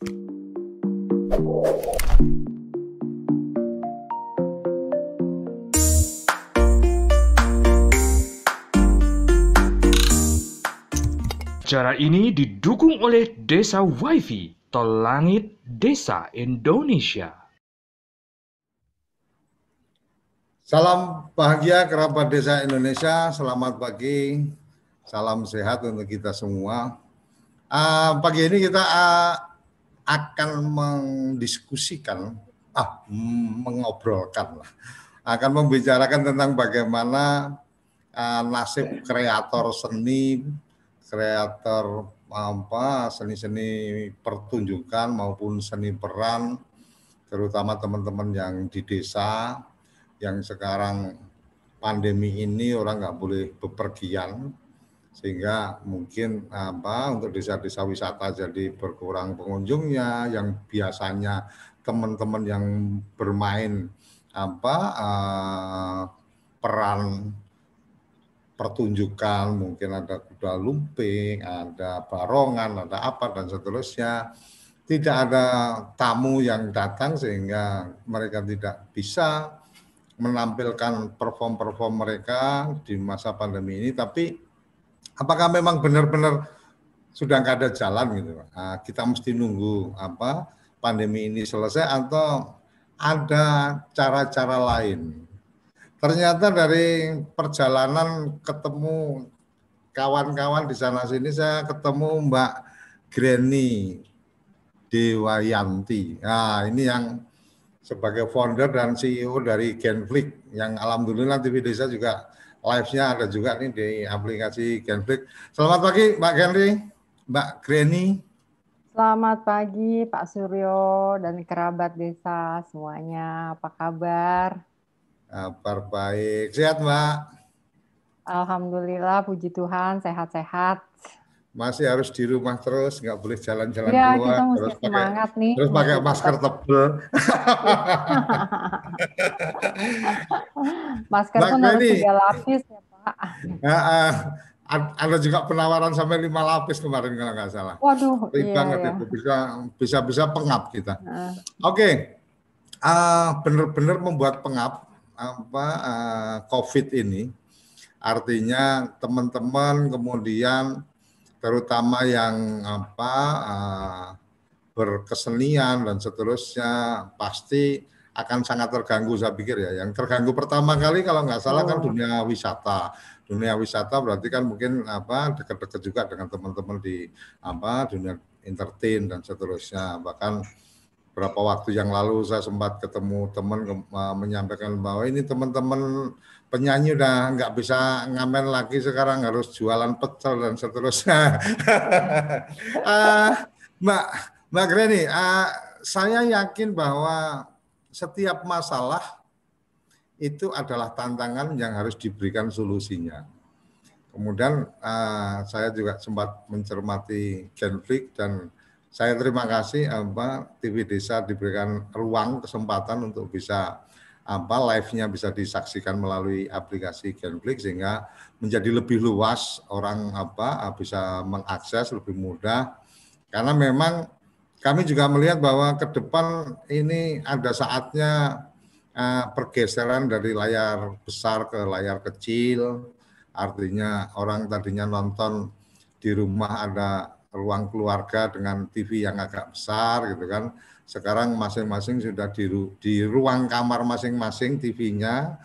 Acara ini didukung oleh Desa WiFi, Tol Langit Desa Indonesia. Salam bahagia kerabat desa Indonesia, selamat pagi, salam sehat untuk kita semua. Uh, pagi ini kita uh, akan mendiskusikan, ah, mengobrolkan lah, akan membicarakan tentang bagaimana uh, nasib kreator seni kreator apa seni-seni pertunjukan maupun seni peran terutama teman-teman yang di desa yang sekarang pandemi ini orang nggak boleh bepergian sehingga mungkin apa untuk desa-desa wisata jadi berkurang pengunjungnya yang biasanya teman-teman yang bermain apa uh, peran pertunjukan, mungkin ada kuda lumping, ada barongan, ada apa dan seterusnya. Tidak ada tamu yang datang sehingga mereka tidak bisa menampilkan perform-perform mereka di masa pandemi ini. Tapi apakah memang benar-benar sudah nggak ada jalan gitu? Nah, kita mesti nunggu apa pandemi ini selesai atau ada cara-cara lain ternyata dari perjalanan ketemu kawan-kawan di sana sini saya ketemu Mbak Granny Dewayanti. Nah, ini yang sebagai founder dan CEO dari Genflix yang alhamdulillah TV Desa juga live-nya ada juga nih di aplikasi Genflix. Selamat pagi Mbak Genry, Mbak Granny. Selamat pagi Pak Suryo dan kerabat desa semuanya. Apa kabar? Kabar baik. Sehat, Mbak? Alhamdulillah, puji Tuhan, sehat-sehat. Masih harus di rumah terus, nggak boleh jalan-jalan ya, keluar. Kita terus semangat pakai, nih. Terus pakai masker tebel. masker Mbak pun harus tiga lapis ya, Pak. Ya, uh, ada juga penawaran sampai lima lapis kemarin kalau nggak salah. Waduh, iya, banget iya. itu bisa bisa bisa pengap kita. Uh. Oke, okay. uh, benar-benar membuat pengap apa uh, COVID ini. Artinya teman-teman kemudian terutama yang apa uh, berkesenian dan seterusnya pasti akan sangat terganggu saya pikir ya. Yang terganggu pertama kali kalau nggak salah kan oh. kan dunia wisata. Dunia wisata berarti kan mungkin apa dekat-dekat juga dengan teman-teman di apa dunia entertain dan seterusnya. Bahkan berapa waktu yang lalu saya sempat ketemu teman uh, menyampaikan bahwa ini teman-teman penyanyi udah nggak bisa ngamen lagi sekarang harus jualan pecel dan seterusnya. uh, Mbak Mbak Greni, uh, saya yakin bahwa setiap masalah itu adalah tantangan yang harus diberikan solusinya. Kemudian uh, saya juga sempat mencermati Genflix dan saya terima kasih apa TV Desa diberikan ruang kesempatan untuk bisa apa live-nya bisa disaksikan melalui aplikasi Genflix sehingga menjadi lebih luas orang apa bisa mengakses lebih mudah. Karena memang kami juga melihat bahwa ke depan ini ada saatnya uh, pergeseran dari layar besar ke layar kecil. Artinya orang tadinya nonton di rumah ada ruang keluarga dengan TV yang agak besar gitu kan. Sekarang masing-masing sudah di, di ruang kamar masing-masing TV-nya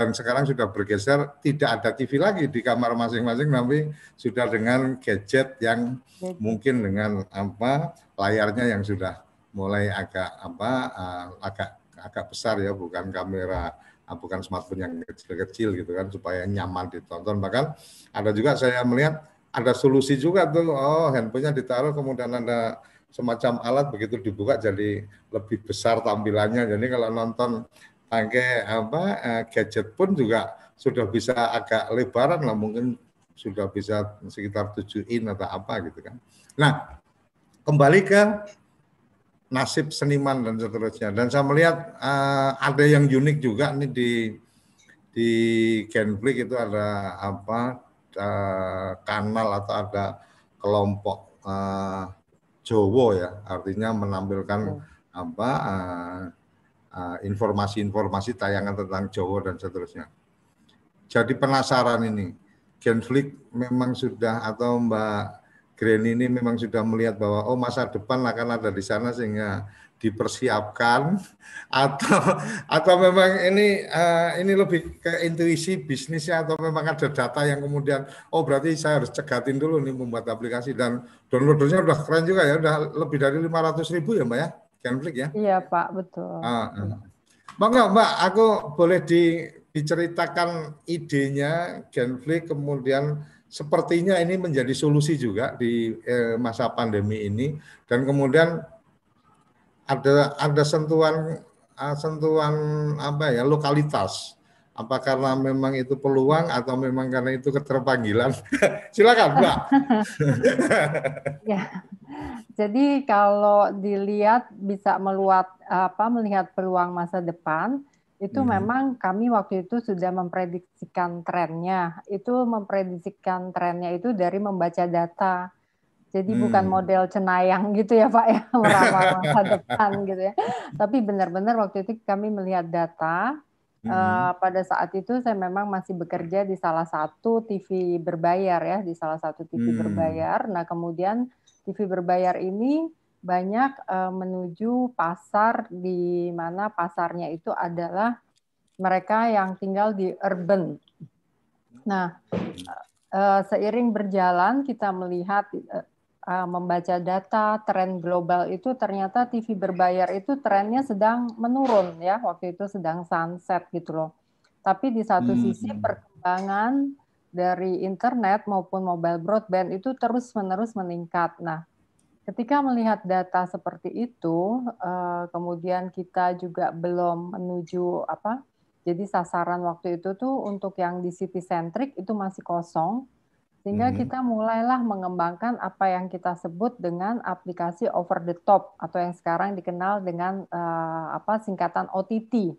dan sekarang sudah bergeser tidak ada TV lagi di kamar masing-masing tapi sudah dengan gadget yang mungkin dengan apa layarnya yang sudah mulai agak apa uh, agak agak besar ya bukan kamera uh, bukan smartphone yang kecil-kecil gitu kan supaya nyaman ditonton bahkan ada juga saya melihat ada solusi juga tuh. Oh handphonenya ditaruh kemudian ada semacam alat begitu dibuka jadi lebih besar tampilannya. Jadi kalau nonton pakai apa eh, gadget pun juga sudah bisa agak lebaran lah. Mungkin sudah bisa sekitar 7 in atau apa gitu kan. Nah kembali ke nasib seniman dan seterusnya. Dan saya melihat uh, ada yang unik juga nih di di Genflix itu ada apa uh, kanal atau ada kelompok uh, Jowo ya, artinya menampilkan apa uh, uh, informasi-informasi tayangan tentang Jawa dan seterusnya. Jadi penasaran ini, Genflix memang sudah atau Mbak Gren ini memang sudah melihat bahwa oh masa depan akan ada di sana sehingga dipersiapkan atau atau memang ini uh, ini lebih ke intuisi bisnisnya atau memang ada data yang kemudian oh berarti saya harus cegatin dulu nih membuat aplikasi dan downloadernya udah keren juga ya udah lebih dari 500 ribu ya mbak ya Genflix ya iya pak betul uh, uh. mbak mbak aku boleh di, diceritakan idenya Genflix kemudian sepertinya ini menjadi solusi juga di eh, masa pandemi ini dan kemudian ada ada sentuhan uh, sentuhan apa ya lokalitas. Apa karena memang itu peluang atau memang karena itu keterpanggilan? Silakan mbak. Ya. Jadi kalau dilihat bisa meluat apa melihat peluang masa depan itu hmm. memang kami waktu itu sudah memprediksikan trennya. Itu memprediksikan trennya itu dari membaca data jadi hmm. bukan model cenayang gitu ya Pak ya meramal masa depan gitu ya. Tapi benar-benar waktu itu kami melihat data hmm. uh, pada saat itu saya memang masih bekerja di salah satu TV berbayar ya di salah satu TV hmm. berbayar. Nah kemudian TV berbayar ini banyak uh, menuju pasar di mana pasarnya itu adalah mereka yang tinggal di urban. Nah, uh, seiring berjalan kita melihat uh, membaca data tren global itu ternyata TV berbayar itu trennya sedang menurun ya waktu itu sedang sunset gitu loh. Tapi di satu hmm. sisi perkembangan dari internet maupun mobile broadband itu terus-menerus meningkat. Nah, ketika melihat data seperti itu, uh, kemudian kita juga belum menuju apa? Jadi sasaran waktu itu tuh untuk yang di city centric itu masih kosong sehingga hmm. kita mulailah mengembangkan apa yang kita sebut dengan aplikasi over the top atau yang sekarang dikenal dengan uh, apa singkatan OTT.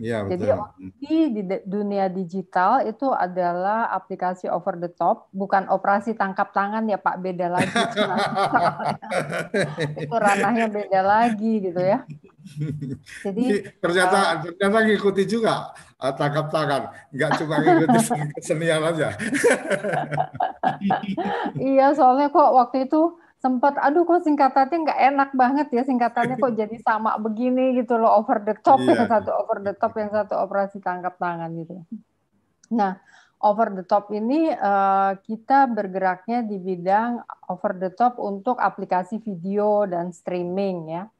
Ya, Jadi OTT di dunia digital itu adalah aplikasi over the top, bukan operasi tangkap tangan ya Pak, beda lagi. itu ranahnya beda lagi gitu ya. Jadi ternyata uh, ternyata ngikuti juga uh, tangkap tangan, nggak cuma ngikuti kesenian aja. iya, soalnya kok waktu itu sempat aduh kok singkatannya nggak enak banget ya singkatannya kok jadi sama begini gitu loh over the top iya. yang satu over the top yang satu operasi tangkap tangan gitu. Nah over the top ini uh, kita bergeraknya di bidang over the top untuk aplikasi video dan streaming ya.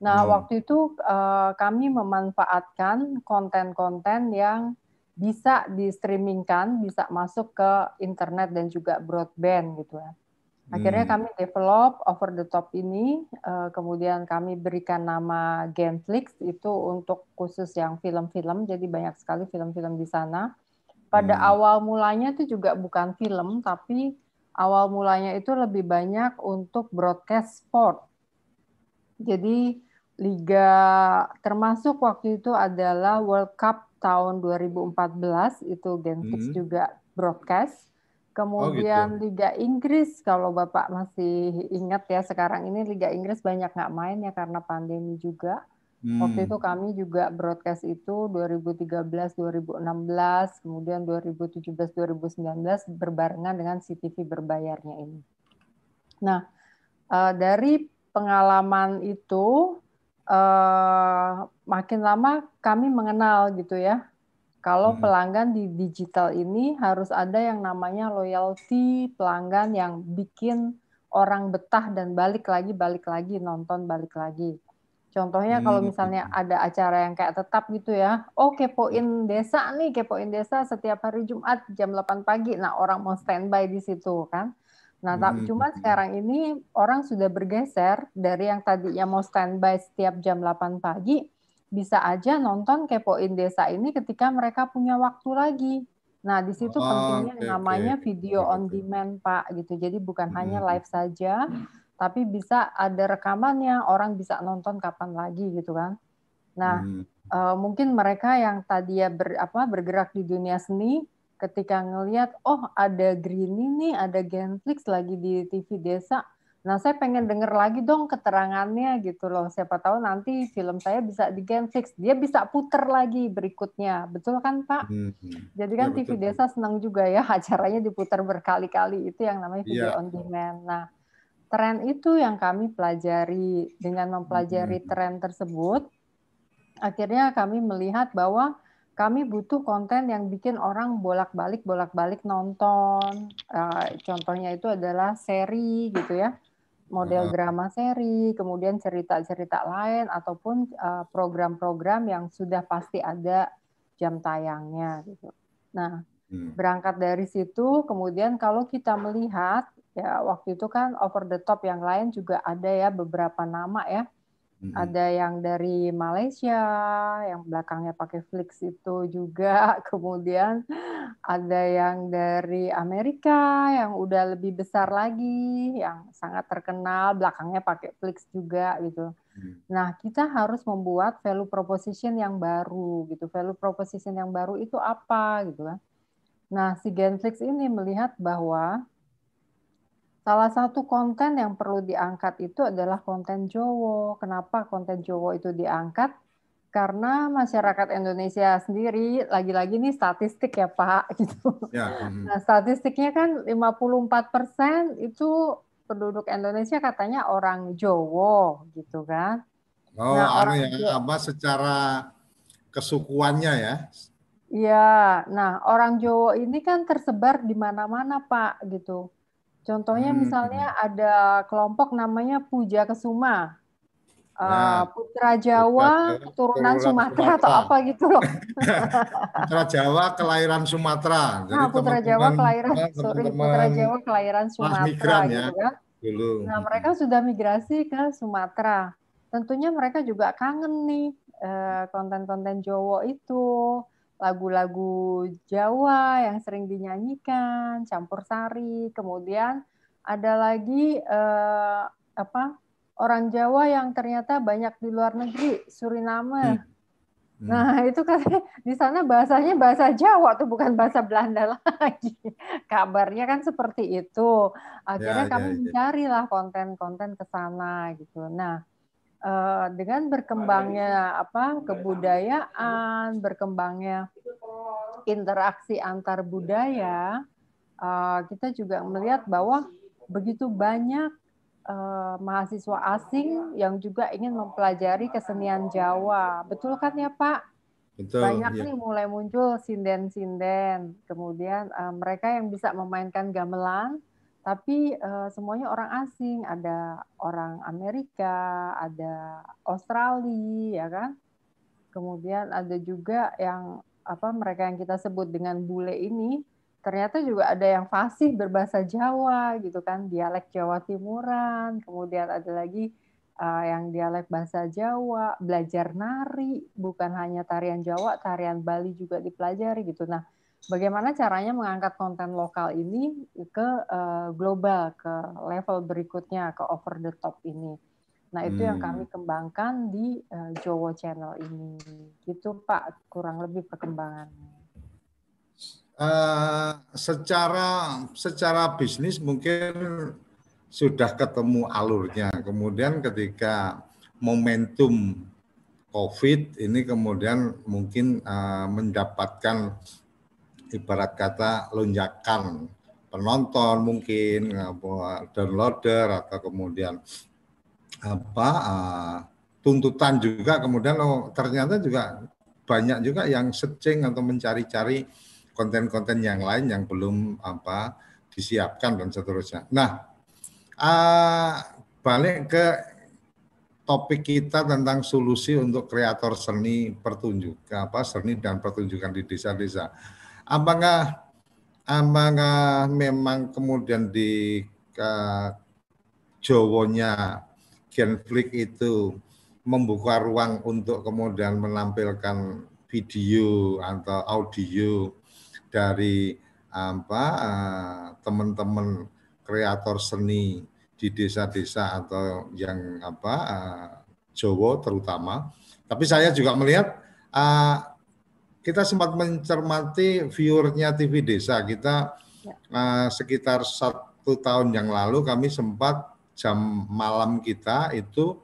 Nah hmm. waktu itu uh, kami memanfaatkan konten-konten yang bisa di streamingkan, bisa masuk ke internet dan juga broadband gitu ya. Akhirnya hmm. kami develop over the top ini, uh, kemudian kami berikan nama Genflix itu untuk khusus yang film-film, jadi banyak sekali film-film di sana. Pada hmm. awal mulanya itu juga bukan film, tapi awal mulanya itu lebih banyak untuk broadcast sport. Jadi liga termasuk waktu itu adalah World Cup tahun 2014 itu Genflix hmm. juga broadcast Kemudian oh, gitu. Liga Inggris, kalau Bapak masih ingat ya sekarang ini Liga Inggris banyak nggak main ya karena pandemi juga. Hmm. Waktu itu kami juga broadcast itu 2013, 2016, kemudian 2017, 2019 berbarengan dengan CTV berbayarnya ini. Nah, eh, dari pengalaman itu eh, makin lama kami mengenal gitu ya kalau hmm. pelanggan di digital ini harus ada yang namanya loyalty pelanggan yang bikin orang betah dan balik lagi, balik lagi, nonton balik lagi. Contohnya kalau hmm, misalnya ada acara yang kayak tetap gitu ya, oh kepoin desa nih, kepoin desa setiap hari Jumat jam 8 pagi. Nah orang mau standby di situ kan. Nah, tapi cuma sekarang ini orang sudah bergeser dari yang tadinya mau standby setiap jam 8 pagi, bisa aja nonton kepoin desa ini ketika mereka punya waktu lagi. Nah, di situ oh, pentingnya okay, namanya okay. video on demand, Pak, gitu. Jadi bukan hmm. hanya live saja, tapi bisa ada rekamannya, orang bisa nonton kapan lagi gitu kan. Nah, hmm. uh, mungkin mereka yang tadi ya ber, apa bergerak di dunia seni ketika ngelihat oh ada Green ini, ada Genflix lagi di TV desa, Nah, saya pengen denger lagi dong keterangannya gitu loh. Siapa tahu nanti film saya bisa di Genflix. Dia bisa puter lagi berikutnya. Betul kan, Pak? Hmm. Jadi kan ya, TV betul. Desa senang juga ya acaranya diputar berkali-kali. Itu yang namanya video ya. on demand. Nah, tren itu yang kami pelajari. Dengan mempelajari hmm. tren tersebut, akhirnya kami melihat bahwa kami butuh konten yang bikin orang bolak-balik bolak-balik nonton. Uh, contohnya itu adalah seri gitu ya, model drama seri, kemudian cerita-cerita lain ataupun uh, program-program yang sudah pasti ada jam tayangnya gitu. Nah, hmm. berangkat dari situ, kemudian kalau kita melihat ya waktu itu kan over the top yang lain juga ada ya beberapa nama ya hmm Ada yang dari Malaysia, yang belakangnya pakai Flix itu juga. Kemudian ada yang dari Amerika, yang udah lebih besar lagi, yang sangat terkenal, belakangnya pakai Flix juga gitu. Mm. Nah, kita harus membuat value proposition yang baru gitu. Value proposition yang baru itu apa gitu kan. Nah, si Genflix ini melihat bahwa Salah satu konten yang perlu diangkat itu adalah konten Jowo. Kenapa konten Jowo itu diangkat? Karena masyarakat Indonesia sendiri, lagi-lagi ini statistik ya Pak, gitu. Ya. Nah, statistiknya kan 54 persen itu penduduk Indonesia katanya orang Jowo, gitu kan. Oh, nah, orang ya, apa secara kesukuannya ya? Iya, nah orang Jowo ini kan tersebar di mana-mana Pak, gitu Contohnya hmm. misalnya ada kelompok namanya Puja Kesuma. Uh, Putra Jawa, keturunan Sumatera, Sumatera atau apa gitu loh. Putra Jawa kelahiran Sumatera. Jadi nah, Putra Jawa kelahiran sorry, Putra Jawa kelahiran Sumatera migran, ya, gitu kan. Dulu. Nah, mereka sudah migrasi ke Sumatera. Tentunya mereka juga kangen nih eh, konten-konten Jawa itu lagu-lagu Jawa yang sering dinyanyikan, campur sari. Kemudian ada lagi eh, apa orang Jawa yang ternyata banyak di luar negeri, Suriname. Hmm. Hmm. Nah itu kan di sana bahasanya bahasa Jawa tuh bukan bahasa Belanda lagi. Kabarnya kan seperti itu. Akhirnya ya, kami ya, ya. mencarilah konten-konten ke sana gitu. Nah uh, dengan berkembangnya apa kebudayaan, berkembangnya interaksi antar budaya, uh, kita juga melihat bahwa begitu banyak uh, mahasiswa asing yang juga ingin mempelajari kesenian Jawa. Betul kan ya Pak? Betul, Banyak ya. nih mulai muncul sinden-sinden. Kemudian uh, mereka yang bisa memainkan gamelan, tapi uh, semuanya orang asing, ada orang Amerika, ada Australia, ya kan? Kemudian ada juga yang apa mereka yang kita sebut dengan bule ini, ternyata juga ada yang fasih berbahasa Jawa gitu kan, dialek Jawa Timuran, kemudian ada lagi uh, yang dialek bahasa Jawa, belajar nari, bukan hanya tarian Jawa, tarian Bali juga dipelajari gitu. Nah, bagaimana caranya mengangkat konten lokal ini ke uh, global, ke level berikutnya, ke over the top ini. Nah, itu hmm. yang kami hmm. kembangkan di uh, Jowo Channel ini. Gitu, Pak, kurang lebih perkembangannya. Uh, secara secara bisnis mungkin sudah ketemu alurnya. Kemudian ketika momentum COVID ini kemudian mungkin uh, mendapatkan ibarat kata lonjakan penonton mungkin downloader atau kemudian apa uh, tuntutan juga kemudian oh ternyata juga banyak juga yang searching atau mencari-cari konten-konten yang lain yang belum apa disiapkan dan seterusnya. Nah, uh, balik ke topik kita tentang solusi untuk kreator seni pertunjukan apa seni dan pertunjukan di desa-desa apakah apakah memang kemudian di uh, Jawonya Genflix itu membuka ruang untuk kemudian menampilkan video atau audio dari apa teman-teman kreator seni di desa-desa atau yang apa Jawa terutama. Tapi saya juga melihat uh, kita sempat mencermati viewernya TV Desa kita ya. uh, sekitar satu tahun yang lalu kami sempat jam malam kita itu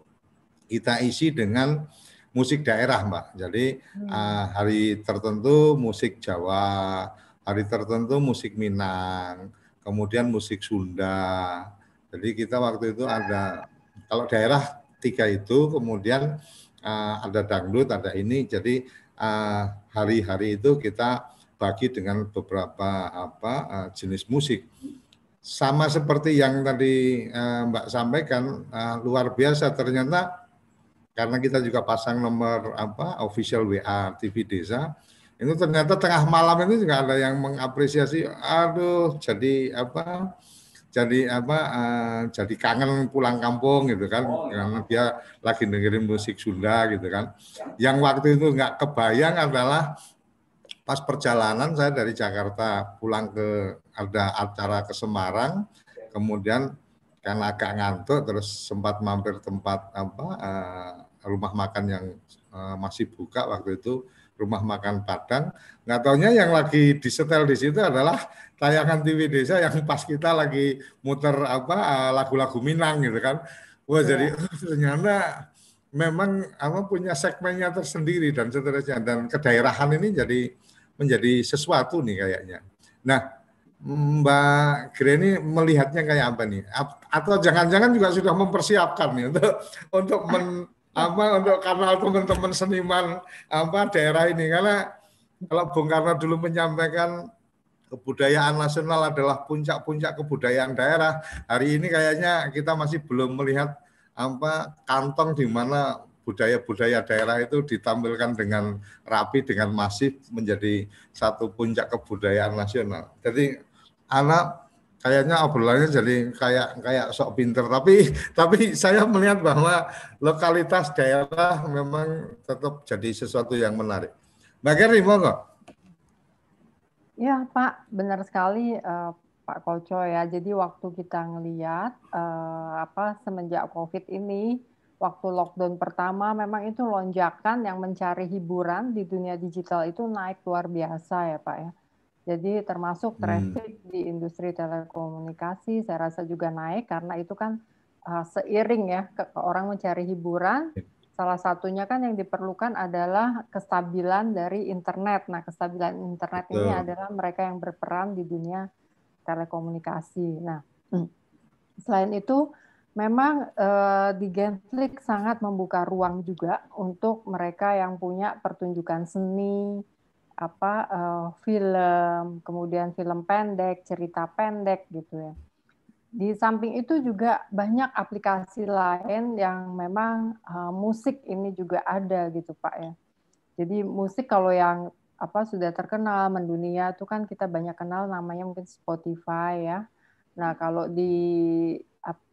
kita isi dengan musik daerah, Mbak. Jadi hmm. uh, hari tertentu musik Jawa, hari tertentu musik Minang, kemudian musik Sunda. Jadi kita waktu itu ada kalau daerah tiga itu, kemudian uh, ada dangdut, ada ini. Jadi hari-hari uh, itu kita bagi dengan beberapa apa uh, jenis musik. Sama seperti yang tadi uh, Mbak sampaikan, uh, luar biasa ternyata karena kita juga pasang nomor apa official WA TV Desa itu ternyata tengah malam itu juga ada yang mengapresiasi aduh jadi apa jadi apa uh, jadi kangen pulang kampung gitu kan. Oh, iya. karena dia lagi dengerin musik Sunda gitu kan. Yang waktu itu nggak kebayang adalah pas perjalanan saya dari Jakarta pulang ke ada acara ke Semarang. Kemudian karena agak ngantuk terus sempat mampir tempat apa uh, rumah makan yang uh, masih buka waktu itu rumah makan Padang. Nggak taunya yang lagi disetel di situ adalah tayangan TV desa yang pas kita lagi muter apa uh, lagu-lagu Minang gitu kan wah ya. jadi ternyata memang apa punya segmennya tersendiri dan seterusnya dan kedaerahan ini jadi menjadi sesuatu nih kayaknya nah Mbak Greni melihatnya kayak apa nih? Atau jangan-jangan juga sudah mempersiapkan nih untuk untuk men, apa untuk kanal teman-teman seniman apa daerah ini karena kalau Bung Karno dulu menyampaikan kebudayaan nasional adalah puncak-puncak kebudayaan daerah. Hari ini kayaknya kita masih belum melihat apa kantong di mana budaya-budaya daerah itu ditampilkan dengan rapi dengan masif menjadi satu puncak kebudayaan nasional. Jadi anak kayaknya obrolannya jadi kayak kayak sok pinter tapi tapi saya melihat bahwa lokalitas daerah memang tetap jadi sesuatu yang menarik. Monggo. Ya Pak, benar sekali uh, Pak Koco ya. Jadi waktu kita ngelihat uh, apa semenjak COVID ini, waktu lockdown pertama memang itu lonjakan yang mencari hiburan di dunia digital itu naik luar biasa ya Pak ya jadi termasuk hmm. traffic hmm. di industri telekomunikasi saya rasa juga naik karena itu kan uh, seiring ya ke, ke orang mencari hiburan. Salah satunya kan yang diperlukan adalah kestabilan dari internet. Nah, kestabilan internet Betul. ini adalah mereka yang berperan di dunia telekomunikasi. Nah, hmm. selain itu memang uh, di Genflix sangat membuka ruang juga untuk mereka yang punya pertunjukan seni, apa uh, film, kemudian film pendek, cerita pendek gitu ya. Di samping itu juga banyak aplikasi lain yang memang uh, musik ini juga ada gitu Pak ya. Jadi musik kalau yang apa sudah terkenal mendunia itu kan kita banyak kenal namanya mungkin Spotify ya. Nah, kalau di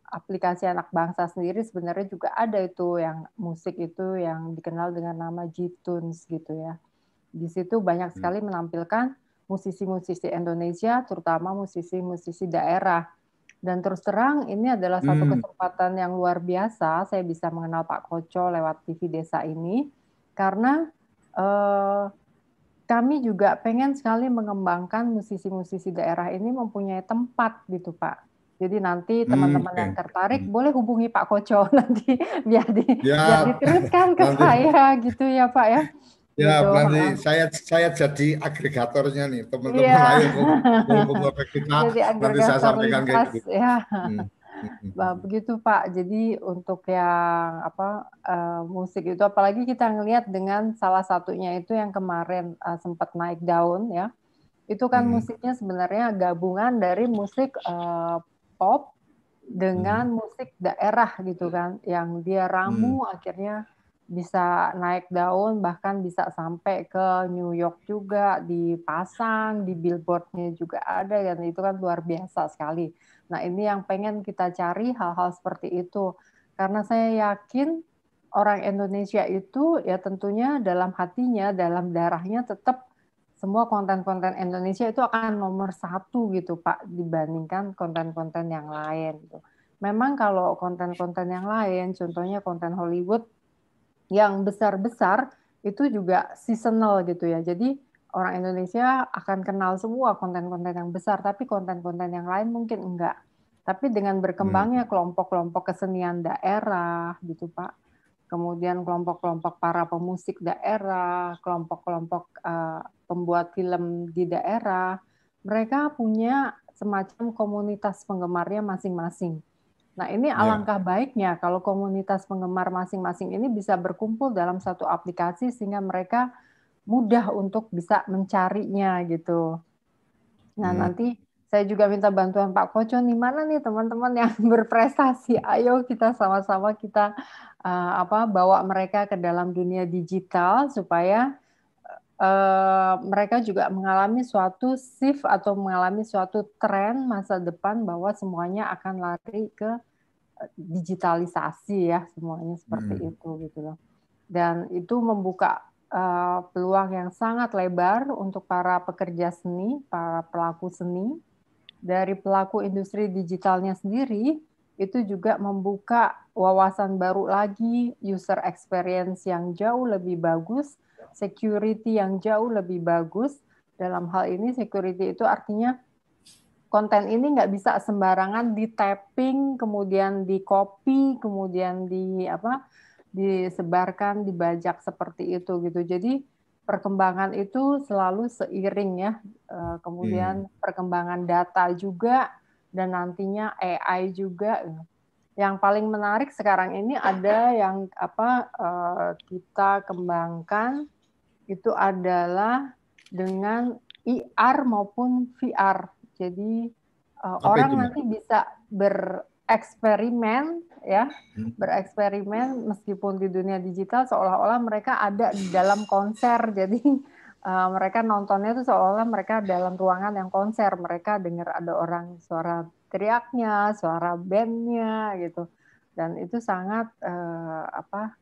aplikasi anak bangsa sendiri sebenarnya juga ada itu yang musik itu yang dikenal dengan nama G-Tunes gitu ya. Di situ banyak hmm. sekali menampilkan musisi-musisi Indonesia, terutama musisi-musisi daerah. Dan terus terang ini adalah satu hmm. kesempatan yang luar biasa. Saya bisa mengenal Pak Koco lewat TV Desa ini karena eh, kami juga pengen sekali mengembangkan musisi-musisi daerah ini mempunyai tempat gitu Pak. Jadi nanti hmm, teman-teman hmm, yang tertarik hmm. boleh hubungi Pak Koco nanti biar di ya, biar diteruskan ke nanti. saya gitu ya Pak ya. Ya, gitu. nanti saya saya jadi agregatornya nih, teman-teman yeah. lain mau kita nanti saya sampaikan kayak gitu. Ya. Hmm. Bah, begitu Pak. Jadi untuk yang apa uh, musik itu apalagi kita ngelihat dengan salah satunya itu yang kemarin uh, sempat naik daun ya. Itu kan hmm. musiknya sebenarnya gabungan dari musik uh, pop dengan hmm. musik daerah gitu kan yang dia ramu hmm. akhirnya bisa naik daun bahkan bisa sampai ke New York juga dipasang di billboardnya juga ada dan itu kan luar biasa sekali. Nah ini yang pengen kita cari hal-hal seperti itu karena saya yakin orang Indonesia itu ya tentunya dalam hatinya dalam darahnya tetap semua konten-konten Indonesia itu akan nomor satu gitu Pak dibandingkan konten-konten yang lain. Gitu. Memang kalau konten-konten yang lain, contohnya konten Hollywood yang besar-besar itu juga seasonal gitu ya. Jadi orang Indonesia akan kenal semua konten-konten yang besar, tapi konten-konten yang lain mungkin enggak. Tapi dengan berkembangnya hmm. kelompok-kelompok kesenian daerah, gitu Pak, kemudian kelompok-kelompok para pemusik daerah, kelompok-kelompok uh, pembuat film di daerah, mereka punya semacam komunitas penggemarnya masing-masing. Nah, ini ya. alangkah baiknya kalau komunitas penggemar masing-masing ini bisa berkumpul dalam satu aplikasi sehingga mereka mudah untuk bisa mencarinya gitu. Nah, hmm. nanti saya juga minta bantuan Pak Koco nih mana nih teman-teman yang berprestasi ayo kita sama-sama kita uh, apa bawa mereka ke dalam dunia digital supaya uh, mereka juga mengalami suatu shift atau mengalami suatu tren masa depan bahwa semuanya akan lari ke eh, digitalisasi ya semuanya seperti hmm. itu gitu loh dan itu membuka uh, peluang yang sangat lebar untuk para pekerja seni para pelaku seni dari pelaku industri digitalnya sendiri itu juga membuka wawasan baru lagi, user experience yang jauh lebih bagus, security yang jauh lebih bagus. Dalam hal ini security itu artinya konten ini nggak bisa sembarangan di tapping, kemudian di copy, kemudian di apa disebarkan, dibajak seperti itu gitu. Jadi perkembangan itu selalu seiring ya. Eh, kemudian hmm. perkembangan data juga dan nantinya AI juga. Yang paling menarik sekarang ini ada yang apa eh, kita kembangkan itu adalah dengan IR maupun VR. Jadi eh, orang itu? nanti bisa bereksperimen ya hmm. bereksperimen meskipun di dunia digital seolah-olah mereka ada di dalam konser jadi uh, mereka nontonnya itu seolah-olah mereka dalam ruangan yang konser mereka dengar ada orang suara teriaknya suara bandnya gitu dan itu sangat uh, apa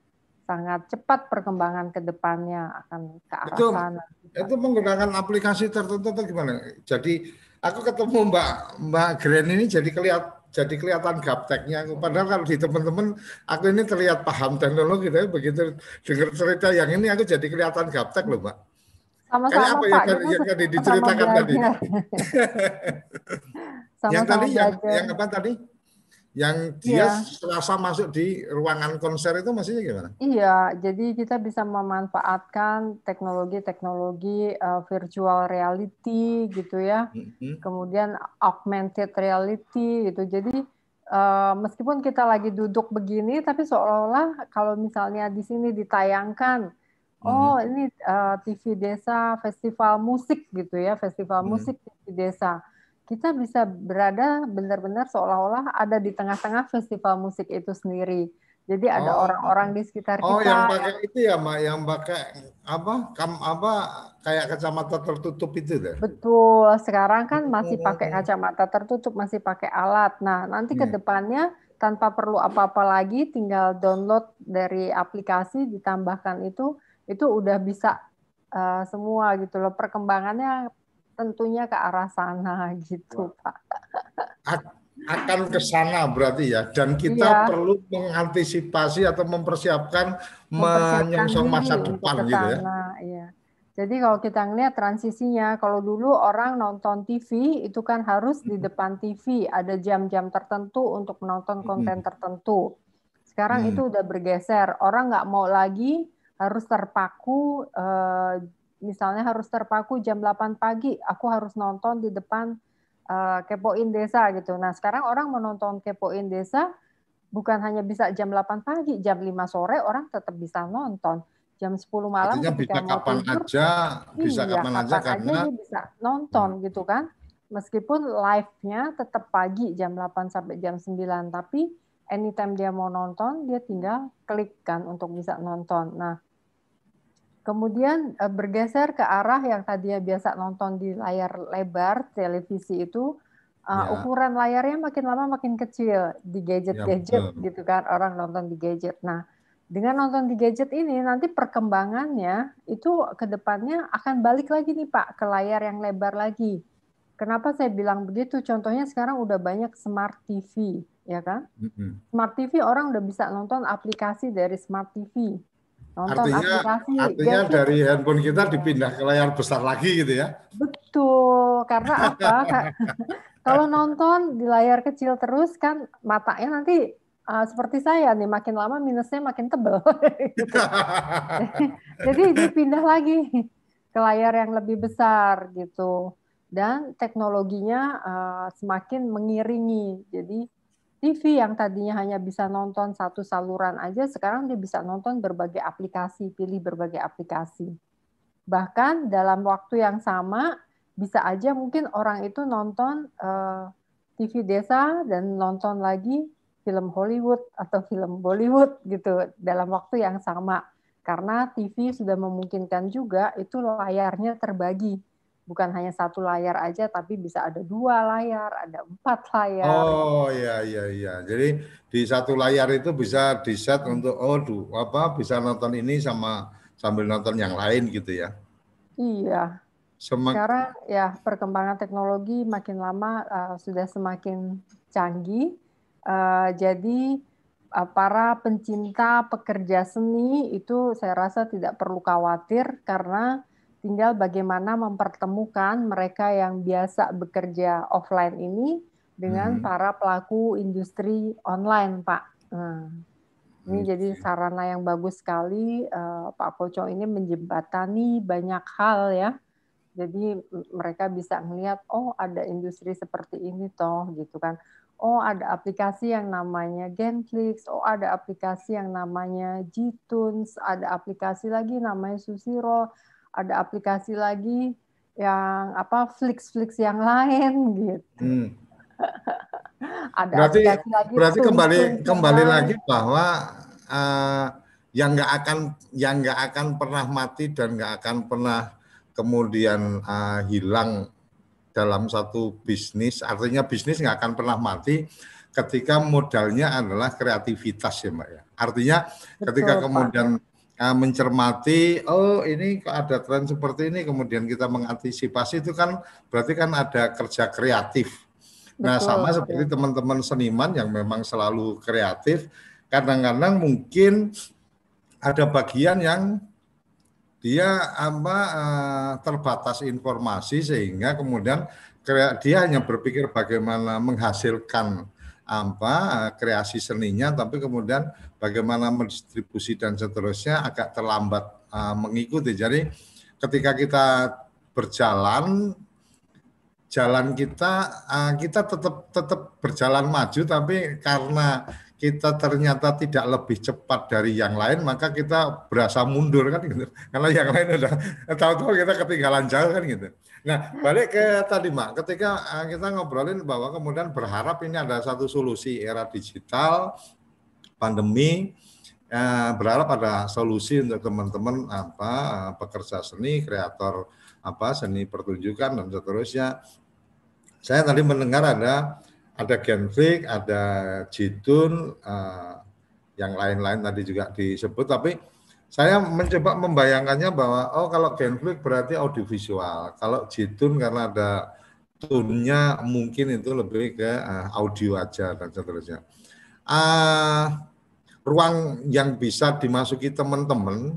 sangat cepat perkembangan ke depannya akan ke arah itu, sana. Itu menggunakan aplikasi tertentu atau gimana? Jadi aku ketemu Mbak Mbak Gren ini jadi kelihatan jadi kelihatan gapteknya. Padahal kalau di teman-teman aku ini terlihat paham teknologi, tapi begitu dengar cerita yang ini aku jadi kelihatan gaptek loh, Mbak. Sama-sama apa Pak. Yang, yang tadi diceritakan tadi. sama yang tadi yang, yang apa tadi? Yang dia ya. serasa masuk di ruangan konser itu maksudnya gimana? Iya, jadi kita bisa memanfaatkan teknologi-teknologi uh, virtual reality gitu ya, mm-hmm. kemudian augmented reality gitu. Jadi uh, meskipun kita lagi duduk begini, tapi seolah-olah kalau misalnya di sini ditayangkan, mm-hmm. oh ini uh, eh, TV desa festival musik gitu ya, festival mm-hmm. musik TV desa kita bisa berada benar-benar seolah-olah ada di tengah-tengah festival musik itu sendiri. Jadi ada oh. orang-orang oh. di sekitar oh, kita. Oh, yang pakai itu ya, Mbak, yang pakai apa? Kam apa kayak kacamata tertutup itu deh. Betul. Sekarang kan masih pakai kacamata tertutup, masih pakai alat. Nah, nanti hmm. ke depannya tanpa perlu apa-apa lagi, tinggal download dari aplikasi ditambahkan itu, itu udah bisa uh, semua gitu loh. Perkembangannya tentunya ke arah sana gitu Pak. Akan ke sana berarti ya dan kita ya. perlu mengantisipasi atau mempersiapkan, menyongsong masa depan gitu ya. ya. Jadi kalau kita ngelihat transisinya, kalau dulu orang nonton TV itu kan harus di depan TV, ada jam-jam tertentu untuk menonton konten tertentu. Sekarang hmm. itu udah bergeser, orang nggak mau lagi harus terpaku eh, misalnya harus terpaku jam 8 pagi, aku harus nonton di depan uh, Kepoin Desa gitu. Nah, sekarang orang menonton Kepoin Desa bukan hanya bisa jam 8 pagi, jam 5 sore orang tetap bisa nonton. Jam 10 malam Artinya bisa kapan tidur, aja, bisa iya, kapan, aja karena aja bisa nonton hmm. gitu kan. Meskipun live-nya tetap pagi jam 8 sampai jam 9, tapi anytime dia mau nonton, dia tinggal klik kan untuk bisa nonton. Nah, Kemudian eh, bergeser ke arah yang tadinya biasa nonton di layar lebar televisi itu uh, ya. ukuran layarnya makin lama makin kecil di gadget-gadget ya, gitu kan orang nonton di gadget. Nah, dengan nonton di gadget ini nanti perkembangannya itu ke depannya akan balik lagi nih Pak ke layar yang lebar lagi. Kenapa saya bilang begitu? Contohnya sekarang udah banyak smart TV, ya kan? Smart TV orang udah bisa nonton aplikasi dari smart TV Nonton artinya aplikasi. artinya dari handphone kita dipindah ke layar besar lagi gitu ya? Betul, karena apa? Kalau nonton di layar kecil terus kan matanya nanti uh, seperti saya nih makin lama minusnya makin tebel. gitu. Jadi dipindah lagi ke layar yang lebih besar gitu. Dan teknologinya uh, semakin mengiringi. Jadi TV yang tadinya hanya bisa nonton satu saluran aja, sekarang dia bisa nonton berbagai aplikasi, pilih berbagai aplikasi. Bahkan dalam waktu yang sama, bisa aja mungkin orang itu nonton eh, TV desa dan nonton lagi film Hollywood atau film Bollywood gitu dalam waktu yang sama. Karena TV sudah memungkinkan juga itu layarnya terbagi bukan hanya satu layar aja, tapi bisa ada dua layar, ada empat layar. Oh iya iya iya. Jadi di satu layar itu bisa di set untuk oh duh, apa bisa nonton ini sama sambil nonton yang lain gitu ya? Iya. Semak Sekarang ya perkembangan teknologi makin lama uh, sudah semakin canggih. Uh, jadi uh, para pencinta pekerja seni itu saya rasa tidak perlu khawatir karena tinggal bagaimana mempertemukan mereka yang biasa bekerja offline ini dengan hmm. para pelaku industri online, Pak. Nah, ini okay. jadi sarana yang bagus sekali. Uh, Pak Poco ini menjembatani banyak hal ya. Jadi mereka bisa melihat, oh ada industri seperti ini toh, gitu kan. Oh ada aplikasi yang namanya Genflix, oh ada aplikasi yang namanya Gtunes, ada aplikasi lagi namanya Susiro ada aplikasi lagi yang apa Flix-Flix yang lain gitu. Hmm. ada berarti, aplikasi lagi. Berarti kembali kembali lain. lagi bahwa uh, yang nggak akan yang nggak akan pernah mati dan nggak akan pernah kemudian uh, hilang dalam satu bisnis artinya bisnis nggak akan pernah mati ketika modalnya adalah kreativitas ya mbak ya artinya Betul, ketika kemudian Pak mencermati oh ini kok ada tren seperti ini kemudian kita mengantisipasi itu kan berarti kan ada kerja kreatif. Nah, sama seperti teman-teman seniman yang memang selalu kreatif, kadang-kadang mungkin ada bagian yang dia apa uh, terbatas informasi sehingga kemudian dia hanya berpikir bagaimana menghasilkan apa kreasi seninya tapi kemudian bagaimana mendistribusi dan seterusnya agak terlambat uh, mengikuti. Jadi ketika kita berjalan jalan kita uh, kita tetap tetap berjalan maju tapi karena kita ternyata tidak lebih cepat dari yang lain maka kita berasa mundur kan gitu. Karena yang lain udah tahu-tahu kita ketinggalan jauh kan gitu Nah, balik ke tadi, Mak. Ketika eh, kita ngobrolin bahwa kemudian berharap ini ada satu solusi era digital, pandemi, eh, berharap ada solusi untuk teman-teman apa eh, pekerja seni, kreator apa seni pertunjukan dan seterusnya. Saya tadi mendengar ada ada Genflix, ada Jitun, eh, yang lain-lain tadi juga disebut, tapi saya mencoba membayangkannya bahwa oh kalau Genflix berarti audiovisual, kalau Jitun karena ada tunnya mungkin itu lebih ke uh, audio aja dan seterusnya. Uh, ruang yang bisa dimasuki teman-teman,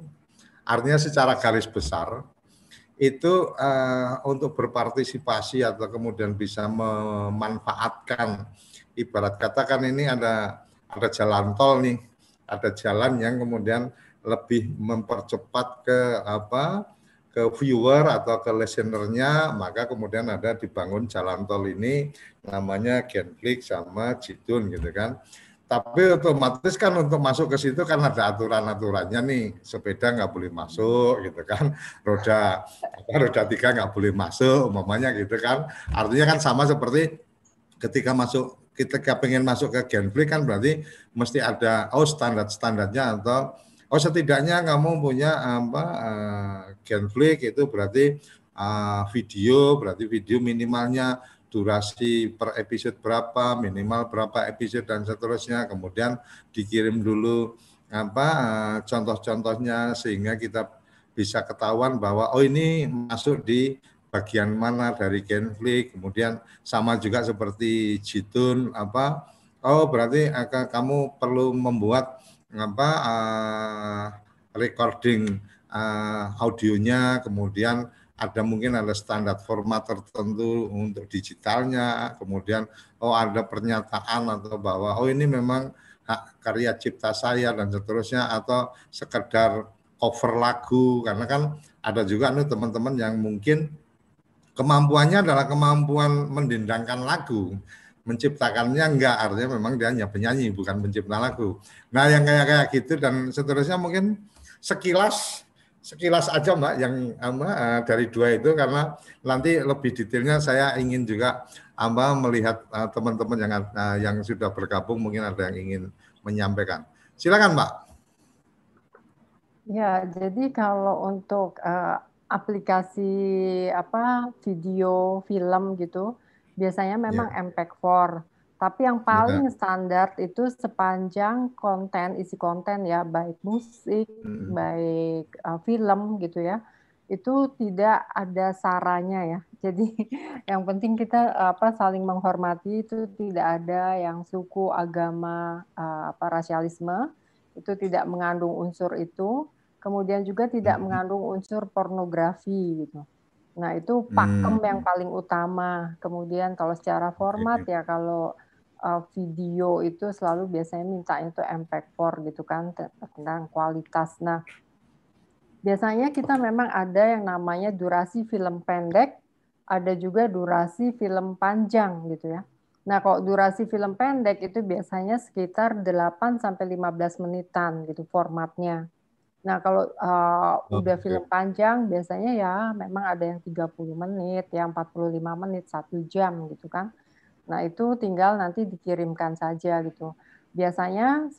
artinya secara garis besar itu uh, untuk berpartisipasi atau kemudian bisa memanfaatkan ibarat katakan ini ada ada jalan tol nih, ada jalan yang kemudian lebih mempercepat ke apa ke viewer atau ke listenernya maka kemudian ada dibangun jalan tol ini namanya Genflix sama Jitun gitu kan. Tapi otomatis kan untuk masuk ke situ kan ada aturan-aturannya nih. Sepeda nggak boleh masuk gitu kan. Roda apa roda tiga nggak boleh masuk umpamanya gitu kan. Artinya kan sama seperti ketika masuk kita pengen masuk ke Genflix kan berarti mesti ada oh standar standarnya atau Oh setidaknya kamu punya apa uh, Genflix itu berarti uh, video, berarti video minimalnya durasi per episode berapa, minimal berapa episode dan seterusnya. Kemudian dikirim dulu apa uh, contoh-contohnya sehingga kita bisa ketahuan bahwa oh ini masuk di bagian mana dari Genflix. Kemudian sama juga seperti Jitun apa oh berarti akan kamu perlu membuat apa uh, recording uh, audionya, kemudian ada mungkin ada standar format tertentu untuk digitalnya, kemudian oh ada pernyataan atau bahwa oh ini memang hak karya cipta saya dan seterusnya atau sekedar cover lagu karena kan ada juga nih teman-teman yang mungkin kemampuannya adalah kemampuan mendendangkan lagu menciptakannya enggak artinya memang dia hanya penyanyi bukan pencipta lagu. Nah yang kayak kayak gitu dan seterusnya mungkin sekilas sekilas aja mbak yang uh, dari dua itu karena nanti lebih detailnya saya ingin juga amba melihat uh, teman-teman yang uh, yang sudah bergabung mungkin ada yang ingin menyampaikan. Silakan mbak. Ya jadi kalau untuk uh, aplikasi apa video film gitu biasanya memang yeah. MPEG-4 tapi yang paling yeah. standar itu sepanjang konten isi konten ya baik musik mm. baik uh, film gitu ya itu tidak ada saranya ya jadi yang penting kita apa saling menghormati itu tidak ada yang suku agama uh, apa rasialisme itu tidak mengandung unsur itu kemudian juga tidak mengandung unsur pornografi gitu. Nah, itu pakem hmm. yang paling utama. Kemudian kalau secara format ya kalau uh, video itu selalu biasanya minta itu MP4 gitu kan tentang kualitas. Nah, biasanya kita memang ada yang namanya durasi film pendek, ada juga durasi film panjang gitu ya. Nah, kalau durasi film pendek itu biasanya sekitar 8 sampai 15 menitan gitu formatnya. Nah, kalau uh, udah film panjang biasanya ya memang ada yang 30 menit, yang 45 menit, satu jam gitu kan. Nah, itu tinggal nanti dikirimkan saja gitu. Biasanya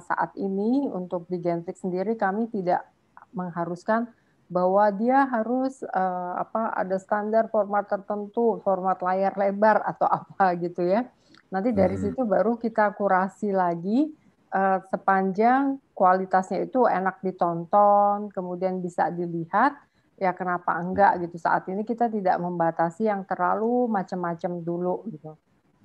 saat ini untuk di Genflix sendiri kami tidak mengharuskan bahwa dia harus uh, apa ada standar format tertentu, format layar lebar atau apa gitu ya. Nanti dari hmm. situ baru kita kurasi lagi uh, sepanjang kualitasnya itu enak ditonton, kemudian bisa dilihat, ya kenapa enggak gitu. Saat ini kita tidak membatasi yang terlalu macam-macam dulu gitu.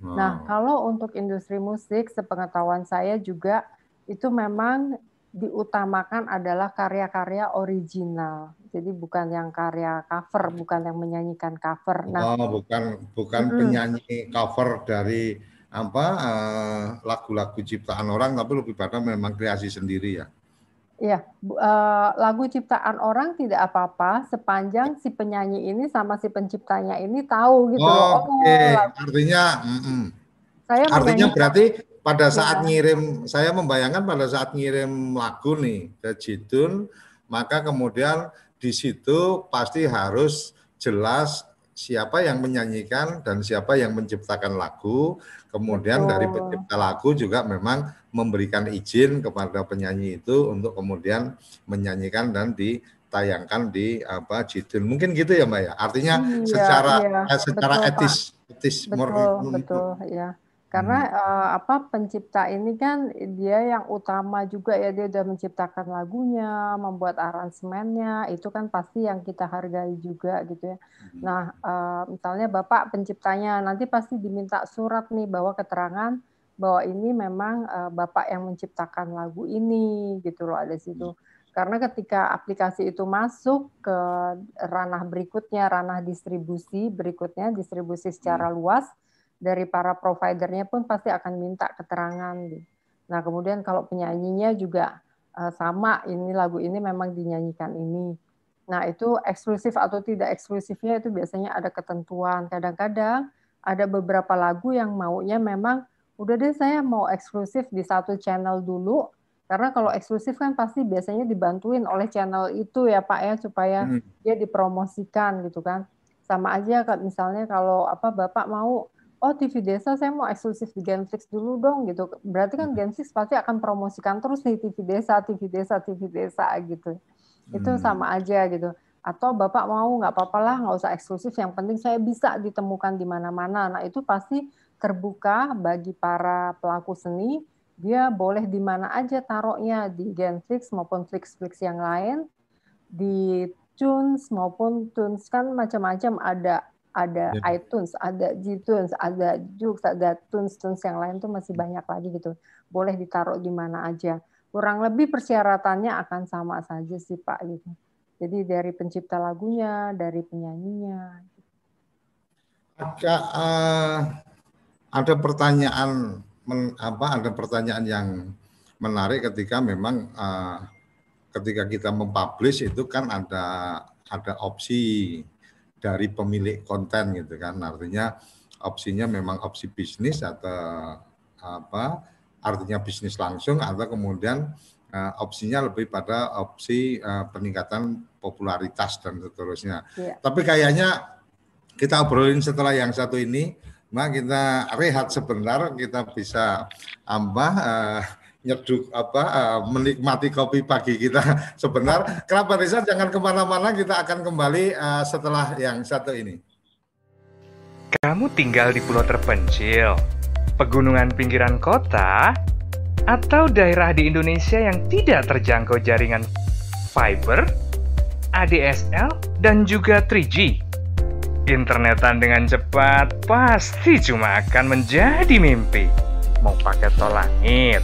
Wow. Nah, kalau untuk industri musik, sepengetahuan saya juga itu memang diutamakan adalah karya-karya original. Jadi bukan yang karya cover, bukan yang menyanyikan cover. Nah, oh, bukan bukan penyanyi cover dari apa uh, lagu-lagu ciptaan orang tapi lebih pada memang kreasi sendiri ya. Iya, uh, lagu ciptaan orang tidak apa-apa sepanjang si penyanyi ini sama si penciptanya ini tahu gitu oh. Oh, Oke, okay. artinya mm -mm. Saya artinya berarti pada iya. saat ya. ngirim saya membayangkan pada saat ngirim lagu nih ke Jidun maka kemudian di situ pasti harus jelas siapa yang menyanyikan dan siapa yang menciptakan lagu. Kemudian oh. dari pencipta lagu juga memang memberikan izin kepada penyanyi itu untuk kemudian menyanyikan dan ditayangkan di apa jidul. Mungkin gitu ya Mbak ya. Artinya hmm, secara iya. Eh, secara betul, etis Pak. etis betul, betul ya. Karena hmm. uh, apa pencipta ini kan dia yang utama juga ya dia udah menciptakan lagunya, membuat aransemennya, itu kan pasti yang kita hargai juga gitu ya. Hmm. Nah, uh, misalnya Bapak penciptanya nanti pasti diminta surat nih bahwa keterangan bahwa ini memang uh, Bapak yang menciptakan lagu ini gitu loh ada situ. Hmm. Karena ketika aplikasi itu masuk ke ranah berikutnya, ranah distribusi berikutnya, distribusi secara hmm. luas, dari para providernya pun pasti akan minta keterangan. Gitu. Nah, kemudian kalau penyanyinya juga uh, sama, ini lagu ini memang dinyanyikan ini. Nah, itu eksklusif atau tidak eksklusifnya itu biasanya ada ketentuan. Kadang-kadang ada beberapa lagu yang maunya memang udah deh saya mau eksklusif di satu channel dulu karena kalau eksklusif kan pasti biasanya dibantuin oleh channel itu ya Pak ya supaya hmm. dia dipromosikan gitu kan. Sama aja misalnya kalau apa Bapak mau oh TV Desa saya mau eksklusif di Genflix dulu dong gitu. Berarti kan hmm. Genflix pasti akan promosikan terus nih TV Desa, TV Desa, TV Desa gitu. Itu hmm. sama aja gitu. Atau Bapak mau nggak apa-apa lah, nggak usah eksklusif, yang penting saya bisa ditemukan di mana-mana. Nah itu pasti terbuka bagi para pelaku seni, dia boleh di mana aja taruhnya, di Genflix maupun Flix-Flix yang lain, di Tunes maupun Tunes kan macam-macam ada ada yeah. iTunes, ada G-Tunes, ada Jux, ada Tunes-Tunes yang lain tuh masih banyak lagi gitu. Boleh ditaruh di mana aja. Kurang lebih persyaratannya akan sama saja sih Pak gitu. Jadi dari pencipta lagunya, dari penyanyinya. Ada uh, ada pertanyaan men, apa ada pertanyaan yang menarik ketika memang uh, ketika kita mempublish itu kan ada ada opsi dari pemilik konten gitu kan artinya opsinya memang opsi bisnis atau apa artinya bisnis langsung atau kemudian uh, opsinya lebih pada opsi uh, peningkatan popularitas dan seterusnya. Yeah. Tapi kayaknya kita obrolin setelah yang satu ini, nah kita rehat sebentar, kita bisa apa uh, nyeduk apa uh, menikmati kopi pagi kita sebentar. Kenapa Risa jangan ke mana-mana, kita akan kembali uh, setelah yang satu ini. Kamu tinggal di pulau terpencil, pegunungan pinggiran kota, atau daerah di Indonesia yang tidak terjangkau jaringan fiber? ADSL, dan juga 3G. Internetan dengan cepat pasti cuma akan menjadi mimpi. Mau pakai tol langit,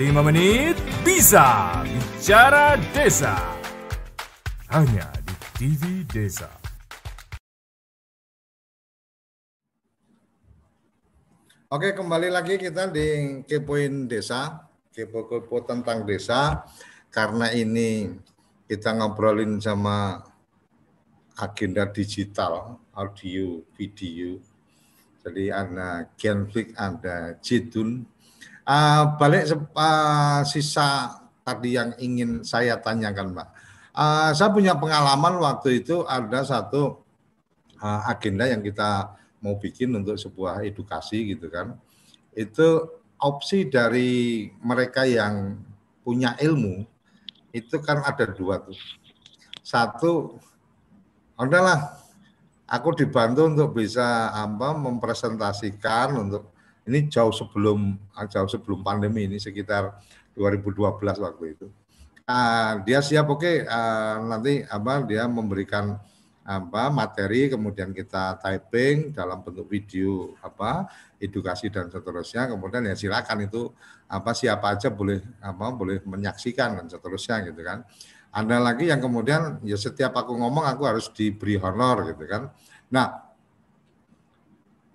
5 menit bisa bicara desa. Hanya di TV Desa. Oke, kembali lagi kita di Kepoin Desa, kepo-kepo tentang desa. Karena ini kita ngobrolin sama agenda digital, audio, video. Jadi ada Genflix, ada Jidun. Uh, balik uh, sisa tadi yang ingin saya tanyakan, Mbak. Uh, saya punya pengalaman waktu itu ada satu uh, agenda yang kita mau bikin untuk sebuah edukasi gitu kan. Itu opsi dari mereka yang punya ilmu itu kan ada dua tuh. Satu udahlah aku dibantu untuk bisa apa mempresentasikan untuk ini jauh sebelum jauh sebelum pandemi ini sekitar 2012 waktu itu. Uh, dia siap oke okay, uh, nanti apa dia memberikan apa materi kemudian kita typing dalam bentuk video apa edukasi dan seterusnya kemudian ya silakan itu apa siapa aja boleh apa boleh menyaksikan dan seterusnya gitu kan ada lagi yang kemudian ya setiap aku ngomong aku harus diberi honor gitu kan. Nah,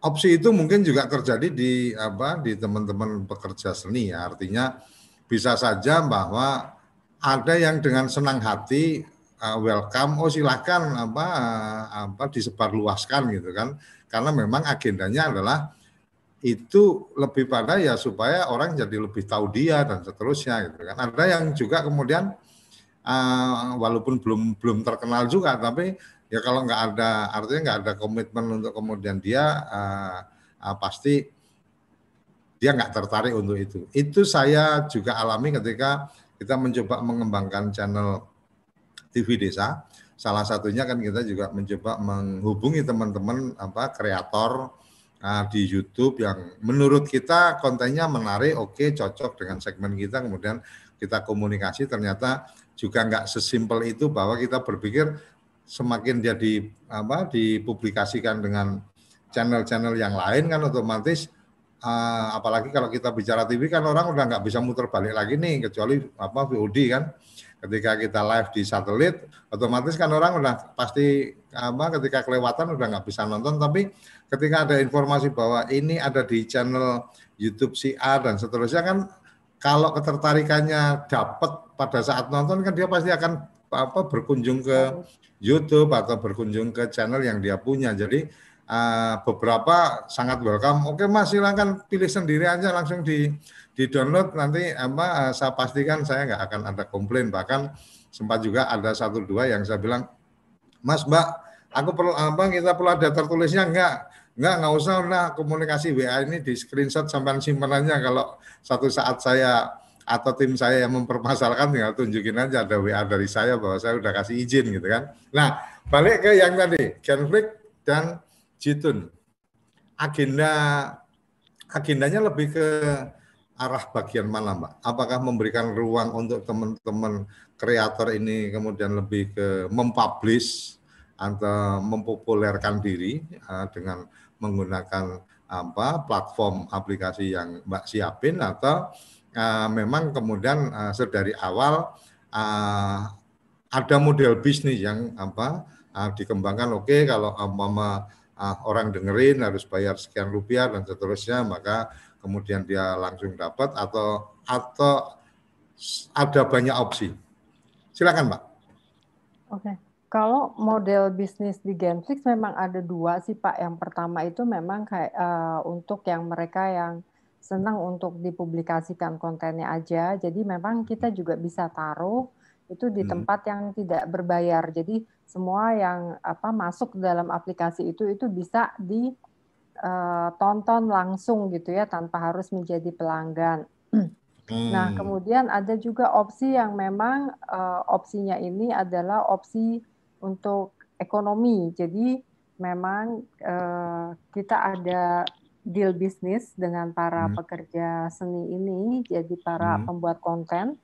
opsi itu mungkin juga terjadi di apa di teman-teman pekerja seni ya. Artinya bisa saja bahwa ada yang dengan senang hati uh, welcome oh silahkan apa uh, apa disebarluaskan gitu kan. Karena memang agendanya adalah itu lebih pada ya supaya orang jadi lebih tahu dia dan seterusnya gitu kan. Ada yang juga kemudian uh, walaupun belum belum terkenal juga tapi ya kalau nggak ada artinya nggak ada komitmen untuk kemudian dia uh, uh, pasti dia nggak tertarik untuk itu. Itu saya juga alami ketika kita mencoba mengembangkan channel TV Desa. Salah satunya kan kita juga mencoba menghubungi teman-teman apa kreator uh, di YouTube yang menurut kita kontennya menarik, oke, okay, cocok dengan segmen kita, kemudian kita komunikasi. Ternyata juga nggak sesimpel itu bahwa kita berpikir semakin jadi apa dipublikasikan dengan channel-channel yang lain kan otomatis uh, apalagi kalau kita bicara TV kan orang udah nggak bisa muter balik lagi nih kecuali apa VOD kan. Ketika kita live di satelit otomatis kan orang udah pasti apa ketika kelewatan udah nggak bisa nonton. Tapi ketika ada informasi bahwa ini ada di channel YouTube si A dan seterusnya kan kalau ketertarikannya dapat pada saat nonton kan dia pasti akan apa berkunjung ke YouTube atau berkunjung ke channel yang dia punya. Jadi uh, beberapa sangat welcome. Oke Mas silakan pilih sendiri aja langsung di di download nanti apa uh, saya pastikan saya nggak akan ada komplain. Bahkan sempat juga ada satu dua yang saya bilang Mas Mbak aku perlu apa kita perlu ada tertulisnya enggak Enggak, enggak usah nah komunikasi WA ini di screenshot sampai simpanannya kalau satu saat saya atau tim saya yang mempermasalahkan tinggal tunjukin aja ada WA dari saya bahwa saya udah kasih izin gitu kan. Nah, balik ke yang tadi, Genflix dan Jitun. Agenda agendanya lebih ke arah bagian mana, Mbak? Apakah memberikan ruang untuk teman-teman kreator ini kemudian lebih ke mempublish atau mempopulerkan diri uh, dengan menggunakan apa platform aplikasi yang Mbak siapin atau uh, memang kemudian uh, sedari awal uh, ada model bisnis yang apa uh, dikembangkan oke okay, kalau umpama uh, orang dengerin harus bayar sekian rupiah dan seterusnya maka kemudian dia langsung dapat atau atau ada banyak opsi. Silakan, Pak. Oke. Kalau model bisnis di Genflix memang ada dua sih Pak. Yang pertama itu memang kayak uh, untuk yang mereka yang senang untuk dipublikasikan kontennya aja. Jadi memang kita juga bisa taruh itu di hmm. tempat yang tidak berbayar. Jadi semua yang apa masuk dalam aplikasi itu itu bisa di uh, tonton langsung gitu ya tanpa harus menjadi pelanggan. Hmm. Nah, kemudian ada juga opsi yang memang uh, opsinya ini adalah opsi untuk ekonomi. Jadi memang uh, kita ada deal bisnis dengan para hmm. pekerja seni ini, jadi para hmm. pembuat konten.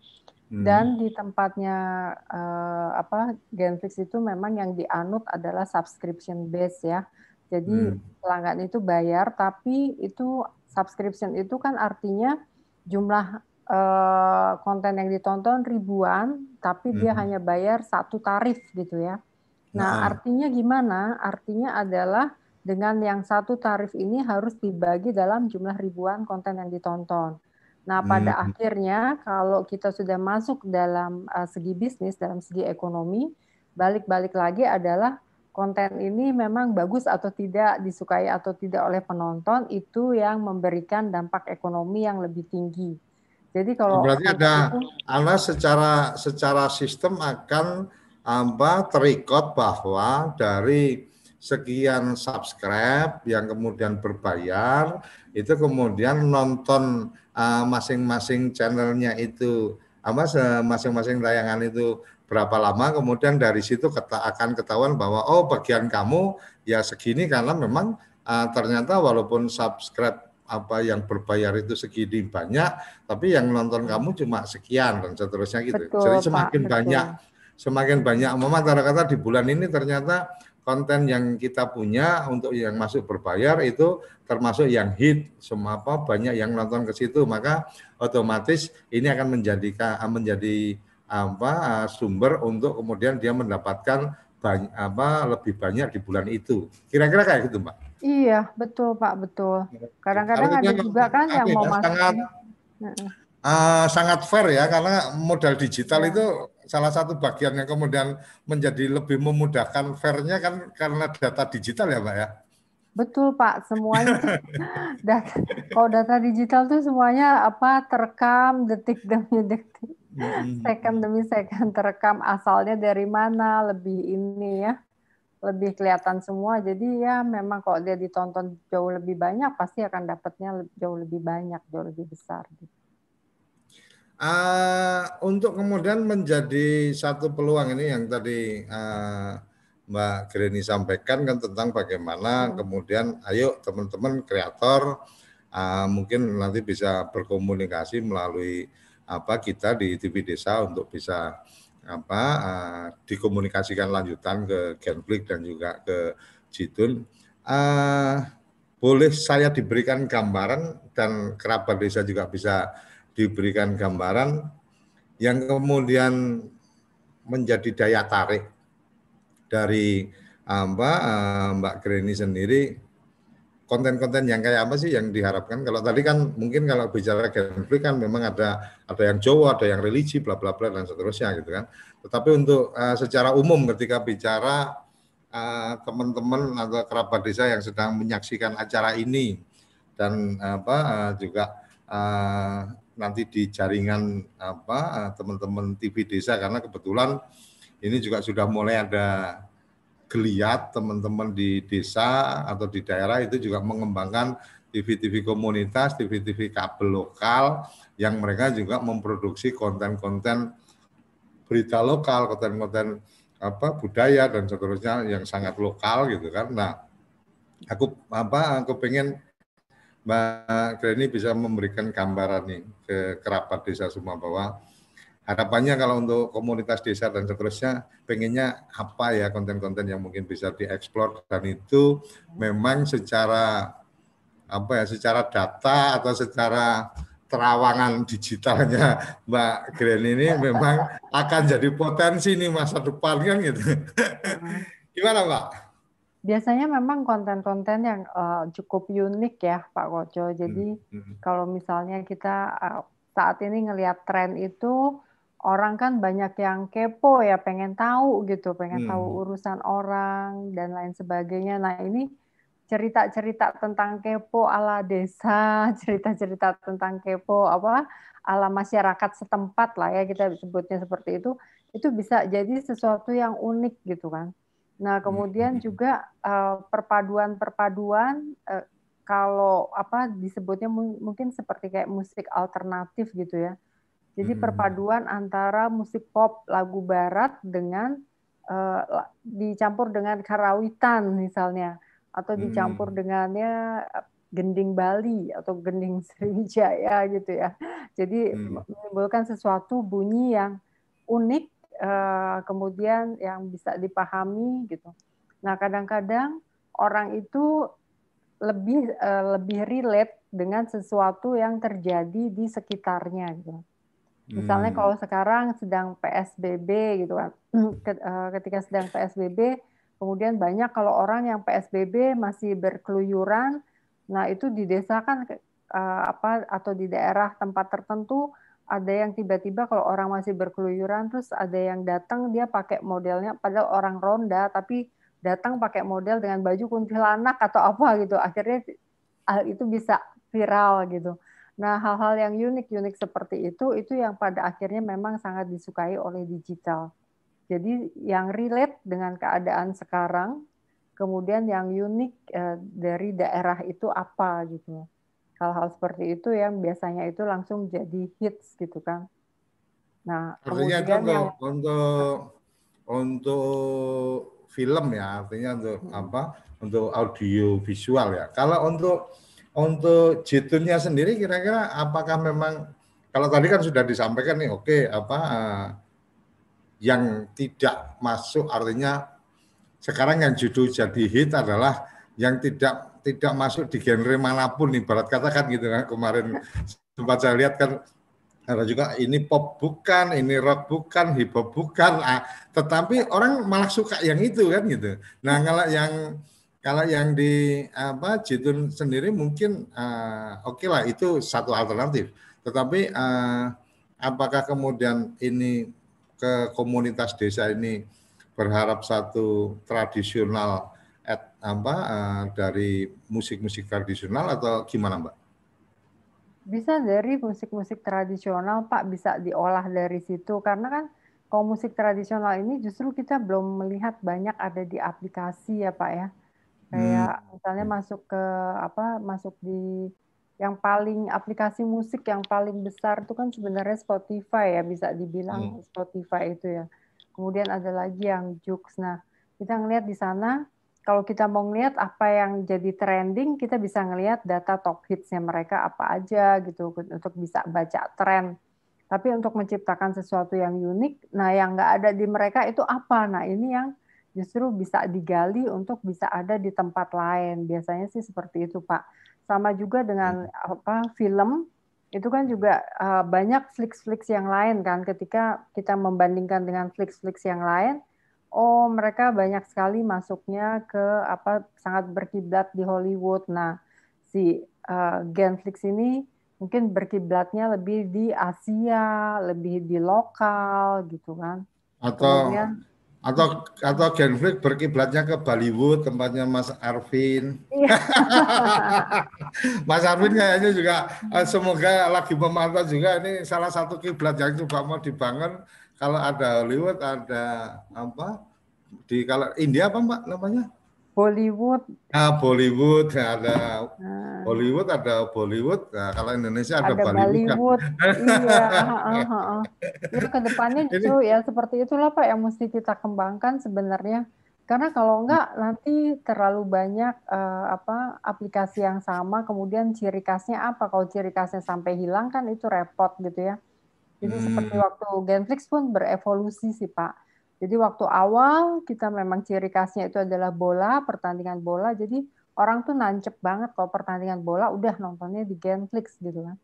Hmm. Dan di tempatnya uh, apa Genflix itu memang yang dianut adalah subscription base ya. Jadi hmm. pelanggan itu bayar, tapi itu subscription itu kan artinya jumlah uh, konten yang ditonton ribuan, tapi hmm. dia hanya bayar satu tarif gitu ya. Nah, nah, artinya gimana? Artinya adalah dengan yang satu tarif ini harus dibagi dalam jumlah ribuan konten yang ditonton. Nah, pada hmm. akhirnya kalau kita sudah masuk dalam uh, segi bisnis, dalam segi ekonomi, balik-balik lagi adalah konten ini memang bagus atau tidak disukai atau tidak oleh penonton itu yang memberikan dampak ekonomi yang lebih tinggi. Jadi kalau berarti ada Anda secara secara sistem akan apa terikot bahwa dari sekian subscribe yang kemudian berbayar itu kemudian nonton uh, masing-masing channelnya itu apa masing-masing tayangan itu berapa lama kemudian dari situ keta, akan ketahuan bahwa oh bagian kamu ya segini karena memang uh, ternyata walaupun subscribe apa yang berbayar itu segini banyak tapi yang nonton kamu cuma sekian dan seterusnya gitu. Betul, Jadi semakin Pak, banyak betul. semakin banyak memang kata-kata di bulan ini ternyata konten yang kita punya untuk yang masuk berbayar itu termasuk yang hit semua apa banyak yang nonton ke situ maka otomatis ini akan menjadi menjadi apa sumber untuk kemudian dia mendapatkan banyak apa lebih banyak di bulan itu. Kira-kira kayak gitu, Mbak. Iya, betul, Pak, betul. Kadang-kadang ada juga kan yang mau ya, masuk. Sangat, uh, sangat fair ya karena modal digital ya. itu salah satu bagian yang kemudian menjadi lebih memudahkan fairnya kan karena data digital ya, Pak ya. Betul Pak, semuanya data, kalau data digital tuh semuanya apa terekam detik demi detik second demi second terekam asalnya dari mana lebih ini ya lebih kelihatan semua jadi ya memang kalau dia ditonton jauh lebih banyak pasti akan dapatnya jauh lebih banyak jauh lebih besar gitu. Uh, untuk kemudian menjadi satu peluang ini yang tadi uh, Mbak Greni sampaikan kan tentang bagaimana hmm. kemudian ayo teman-teman kreator uh, mungkin nanti bisa berkomunikasi melalui apa kita di TV Desa untuk bisa apa uh, dikomunikasikan lanjutan ke Genflix dan juga ke Jitun. Uh, boleh saya diberikan gambaran dan kerabat desa juga bisa diberikan gambaran yang kemudian menjadi daya tarik dari apa uh, Mbak Greni sendiri konten-konten yang kayak apa sih yang diharapkan? Kalau tadi kan mungkin kalau bicara konflik kan memang ada ada yang Jawa, ada yang religi, bla bla bla dan seterusnya gitu kan. Tetapi untuk uh, secara umum ketika bicara uh, teman-teman atau kerabat desa yang sedang menyaksikan acara ini dan apa uh, juga uh, nanti di jaringan apa teman-teman TV desa karena kebetulan ini juga sudah mulai ada geliat teman-teman di desa atau di daerah itu juga mengembangkan TV-TV komunitas, TV-TV kabel lokal yang mereka juga memproduksi konten-konten berita lokal, konten-konten apa budaya dan seterusnya yang sangat lokal gitu kan. Nah, aku apa aku pengen Mbak Greni bisa memberikan gambaran nih ke kerabat desa semua bahwa harapannya kalau untuk komunitas desa dan seterusnya pengennya apa ya konten-konten yang mungkin bisa dieksplor dan itu memang secara apa ya secara data atau secara terawangan digitalnya Mbak Gren ini memang akan jadi potensi nih masa depan kan gitu. Gimana Mbak? Biasanya memang konten-konten yang uh, cukup unik ya Pak Koco. Jadi hmm. Hmm. kalau misalnya kita uh, saat ini ngelihat tren itu orang kan banyak yang kepo ya, pengen tahu gitu, pengen hmm. tahu urusan orang dan lain sebagainya. Nah ini cerita-cerita tentang kepo ala desa, cerita-cerita tentang kepo apa ala masyarakat setempat lah ya kita sebutnya seperti itu, itu bisa jadi sesuatu yang unik gitu kan. Nah kemudian hmm. juga eh, perpaduan-perpaduan uh, kalau apa disebutnya mungkin seperti kayak musik alternatif gitu ya. Jadi hmm. perpaduan antara musik pop lagu barat dengan uh, dicampur dengan karawitan misalnya atau dicampur hmm. dengannya gending Bali atau gending Sriwijaya gitu ya. Jadi hmm. menimbulkan sesuatu bunyi yang unik uh, kemudian yang bisa dipahami gitu. Nah, kadang-kadang orang itu lebih uh, lebih relate dengan sesuatu yang terjadi di sekitarnya gitu. Misalnya hmm. kalau sekarang sedang PSBB gitu kan. Ketika sedang PSBB Kemudian banyak kalau orang yang PSBB masih berkeluyuran, nah itu di desa kan apa atau di daerah tempat tertentu ada yang tiba-tiba kalau orang masih berkeluyuran terus ada yang datang dia pakai modelnya padahal orang ronda tapi datang pakai model dengan baju kuntilanak atau apa gitu. Akhirnya itu bisa viral gitu. Nah, hal-hal yang unik-unik seperti itu itu yang pada akhirnya memang sangat disukai oleh digital. Jadi yang relate dengan keadaan sekarang, kemudian yang unik eh, dari daerah itu apa gitu. Hal-hal seperti itu yang biasanya itu langsung jadi hits gitu kan. Nah, artinya kemudian untuk, yang, untuk untuk film ya, artinya untuk hmm. apa? Untuk audio visual ya. Kalau untuk untuk jitunnya sendiri kira-kira apakah memang kalau tadi kan sudah disampaikan nih, oke okay, apa uh, yang tidak masuk artinya sekarang yang judul jadi hit adalah yang tidak tidak masuk di genre mana pun nih barat katakan gitu kan kemarin sempat saya lihat kan ada juga ini pop bukan, ini rock bukan, hip hop bukan, ah, tetapi orang malah suka yang itu kan gitu. Nah kalau yang kalau yang di apa Jitun sendiri mungkin uh, oke okay lah itu satu alternatif. Tetapi uh, apakah kemudian ini ke komunitas desa ini berharap satu tradisional at, apa uh, dari musik-musik tradisional atau gimana Mbak? Bisa dari musik-musik tradisional Pak bisa diolah dari situ karena kan kalau musik tradisional ini justru kita belum melihat banyak ada di aplikasi ya Pak ya. Kayak hmm. misalnya masuk ke apa masuk di yang paling aplikasi musik yang paling besar itu kan sebenarnya Spotify ya bisa dibilang hmm. Spotify itu ya. Kemudian ada lagi yang Jux. Nah, kita ngelihat di sana kalau kita mau ngelihat apa yang jadi trending, kita bisa ngelihat data top hitsnya mereka apa aja gitu untuk bisa baca tren. Tapi untuk menciptakan sesuatu yang unik, nah yang nggak ada di mereka itu apa? Nah ini yang justru bisa digali untuk bisa ada di tempat lain. Biasanya sih seperti itu Pak sama juga dengan apa film itu kan juga uh, banyak flix-flix yang lain kan ketika kita membandingkan dengan flix-flix yang lain oh mereka banyak sekali masuknya ke apa sangat berkiblat di Hollywood nah si uh, Genflix ini mungkin berkiblatnya lebih di Asia lebih di lokal gitu kan atau Kemudian, atau atau Genflix berkiblatnya ke Bollywood tempatnya Mas Arvin. Iya. Mas Arvin kayaknya juga eh, semoga lagi memantau juga ini salah satu kiblat yang juga mau dibangun kalau ada Hollywood ada apa di kalau India apa Mbak namanya? Bollywood. Ah, Bollywood ada nah. Hollywood ada Bollywood. Nah, kalau Indonesia ada, ada Bollywood. Kan? iya. uh, uh, uh. Ya ke depannya itu ya seperti itulah Pak yang mesti kita kembangkan sebenarnya. Karena kalau enggak nanti terlalu banyak uh, apa aplikasi yang sama, kemudian ciri khasnya apa? Kalau ciri khasnya sampai hilang kan itu repot gitu ya. Jadi hmm. seperti waktu Genflix pun berevolusi sih Pak jadi waktu awal kita memang ciri khasnya itu adalah bola, pertandingan bola. Jadi orang tuh nancep banget kalau pertandingan bola udah nontonnya di Genflix gitu kan.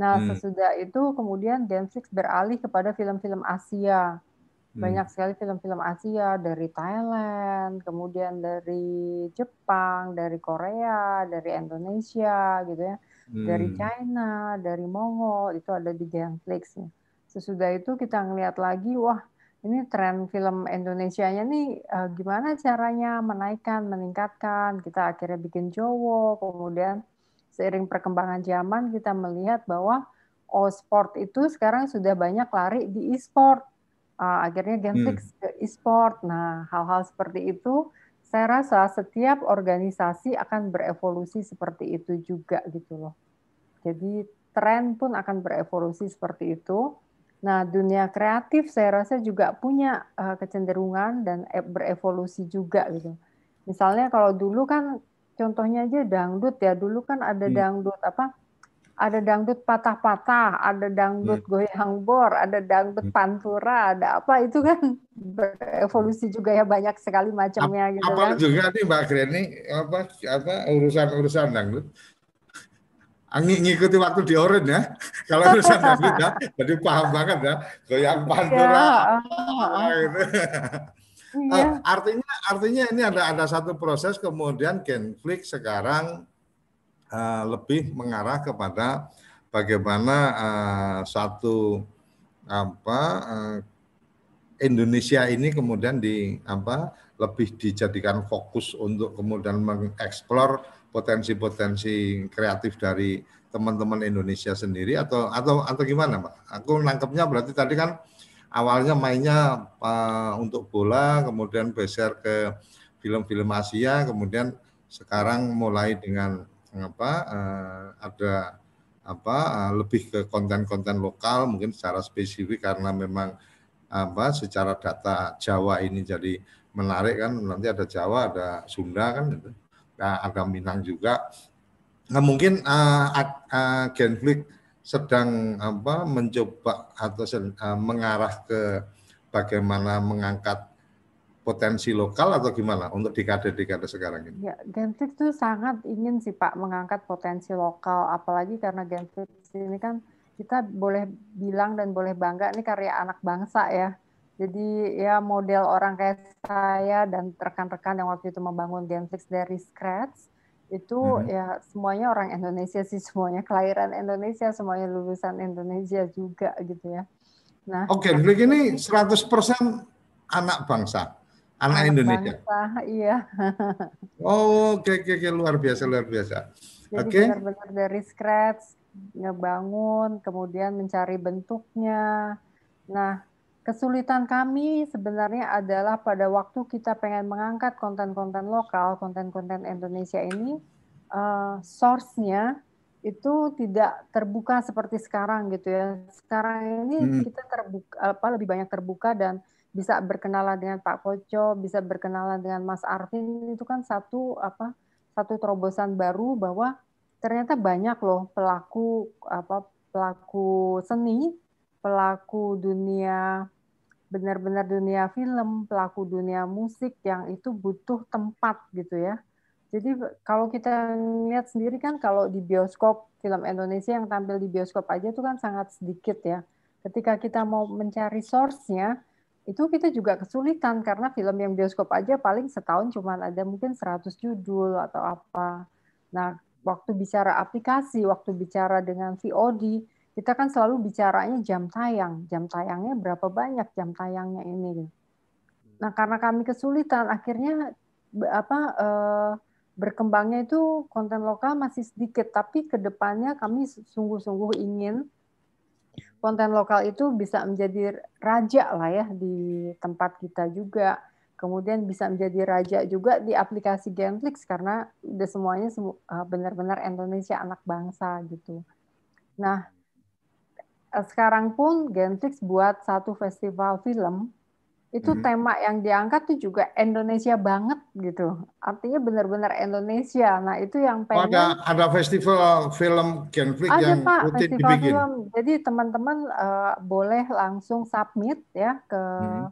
Nah, hmm. sesudah itu kemudian Genflix beralih kepada film-film Asia. Hmm. Banyak sekali film-film Asia dari Thailand, kemudian dari Jepang, dari Korea, dari Indonesia gitu ya. Hmm. Dari China, dari Mongol itu ada di Genflix. Sesudah itu kita ngelihat lagi, wah ini tren film Indonesia-nya nih uh, gimana caranya menaikkan, meningkatkan. Kita akhirnya bikin Jowo, kemudian seiring perkembangan zaman kita melihat bahwa oh sport itu sekarang sudah banyak lari di e-sport. Uh, akhirnya Genflix hmm. ke e-sport. Nah, hal-hal seperti itu saya rasa setiap organisasi akan berevolusi seperti itu juga gitu loh. Jadi tren pun akan berevolusi seperti itu Nah, dunia kreatif saya rasa juga punya uh, kecenderungan dan e berevolusi juga gitu. Misalnya kalau dulu kan contohnya aja dangdut ya, dulu kan ada hmm. dangdut apa? Ada dangdut patah-patah, ada dangdut hmm. goyang bor, ada dangdut hmm. pantura, ada apa itu kan berevolusi juga ya banyak sekali macamnya gitu apa kan. juga nih Mbak Greni apa apa urusan-urusan dangdut ngikuti waktu di oren ya. Kalau urusan David ya, jadi paham banget ya. Goyang pantura. Ya, gitu. Iya. Uh, artinya artinya ini ada ada satu proses kemudian Genflix sekarang uh, lebih mengarah kepada bagaimana uh, satu apa uh, Indonesia ini kemudian di apa lebih dijadikan fokus untuk kemudian mengeksplor potensi-potensi kreatif dari teman-teman Indonesia sendiri atau atau atau gimana, Pak? Aku nangkepnya berarti tadi kan awalnya mainnya uh, untuk bola, kemudian geser ke film-film Asia, kemudian sekarang mulai dengan apa uh, ada apa uh, lebih ke konten-konten lokal mungkin secara spesifik karena memang apa secara data Jawa ini jadi menarik kan nanti ada Jawa ada Sunda kan gitu nah, ada Minang juga. Nah, mungkin uh, uh, Genflix sedang apa mencoba atau uh, mengarah ke bagaimana mengangkat potensi lokal atau gimana untuk dekade-dekade sekarang ini? Ya, Genflix itu sangat ingin sih Pak mengangkat potensi lokal, apalagi karena Genflix ini kan kita boleh bilang dan boleh bangga ini karya anak bangsa ya. Jadi ya model orang kayak saya dan rekan-rekan yang waktu itu membangun Genflix dari scratch itu hmm. ya semuanya orang Indonesia sih semuanya kelahiran Indonesia semuanya lulusan Indonesia juga gitu ya. Nah, Oke, okay, Genflix ini 100% anak bangsa, anak, anak Indonesia. Bangsa, iya. oh, oke okay, oke okay, luar biasa luar biasa. Jadi okay. benar-benar dari scratch ngebangun, kemudian mencari bentuknya. Nah, Kesulitan kami sebenarnya adalah pada waktu kita pengen mengangkat konten-konten lokal, konten-konten Indonesia ini, uh, source-nya itu tidak terbuka seperti sekarang gitu ya. Sekarang ini hmm. kita terbuka apa lebih banyak terbuka dan bisa berkenalan dengan Pak Koco, bisa berkenalan dengan Mas Arvin itu kan satu apa satu terobosan baru bahwa ternyata banyak loh pelaku apa pelaku seni, pelaku dunia benar-benar dunia film, pelaku dunia musik yang itu butuh tempat gitu ya. Jadi kalau kita lihat sendiri kan kalau di bioskop film Indonesia yang tampil di bioskop aja itu kan sangat sedikit ya. Ketika kita mau mencari source-nya, itu kita juga kesulitan karena film yang bioskop aja paling setahun cuma ada mungkin 100 judul atau apa. Nah, waktu bicara aplikasi, waktu bicara dengan VOD, kita kan selalu bicaranya jam tayang, jam tayangnya berapa banyak jam tayangnya ini. Nah, karena kami kesulitan, akhirnya apa eh, berkembangnya itu konten lokal masih sedikit, tapi ke depannya kami sungguh-sungguh ingin konten lokal itu bisa menjadi raja lah ya di tempat kita juga. kemudian bisa menjadi raja juga di aplikasi Genflix karena udah semuanya eh, benar-benar Indonesia anak bangsa gitu. Nah, sekarang pun Genflix buat satu festival film itu hmm. tema yang diangkat tuh juga Indonesia banget gitu. Artinya benar-benar Indonesia. Nah, itu yang pengen oh, ada ada festival film Genflix ada, yang Pak, rutin festival dibikin. Film. Jadi teman-teman uh, boleh langsung submit ya ke hmm.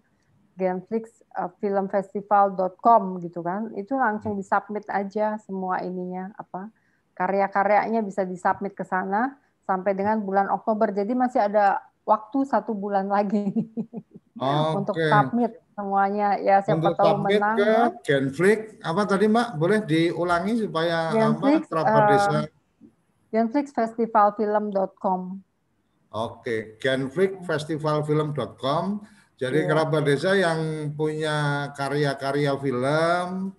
Genflix uh, filmfestival.com gitu kan. Itu langsung disubmit aja semua ininya apa karya-karyanya bisa disubmit ke sana sampai dengan bulan Oktober. Jadi masih ada waktu satu bulan lagi okay. untuk submit semuanya ya siapa untuk tahu menang. ke ya. Genflix apa tadi Mbak boleh diulangi supaya Genflix, apa uh, desa genflixfestivalfilm.com Oke, okay. genflixfestivalfilm.com. Jadi yeah. kerabat desa yang punya karya-karya film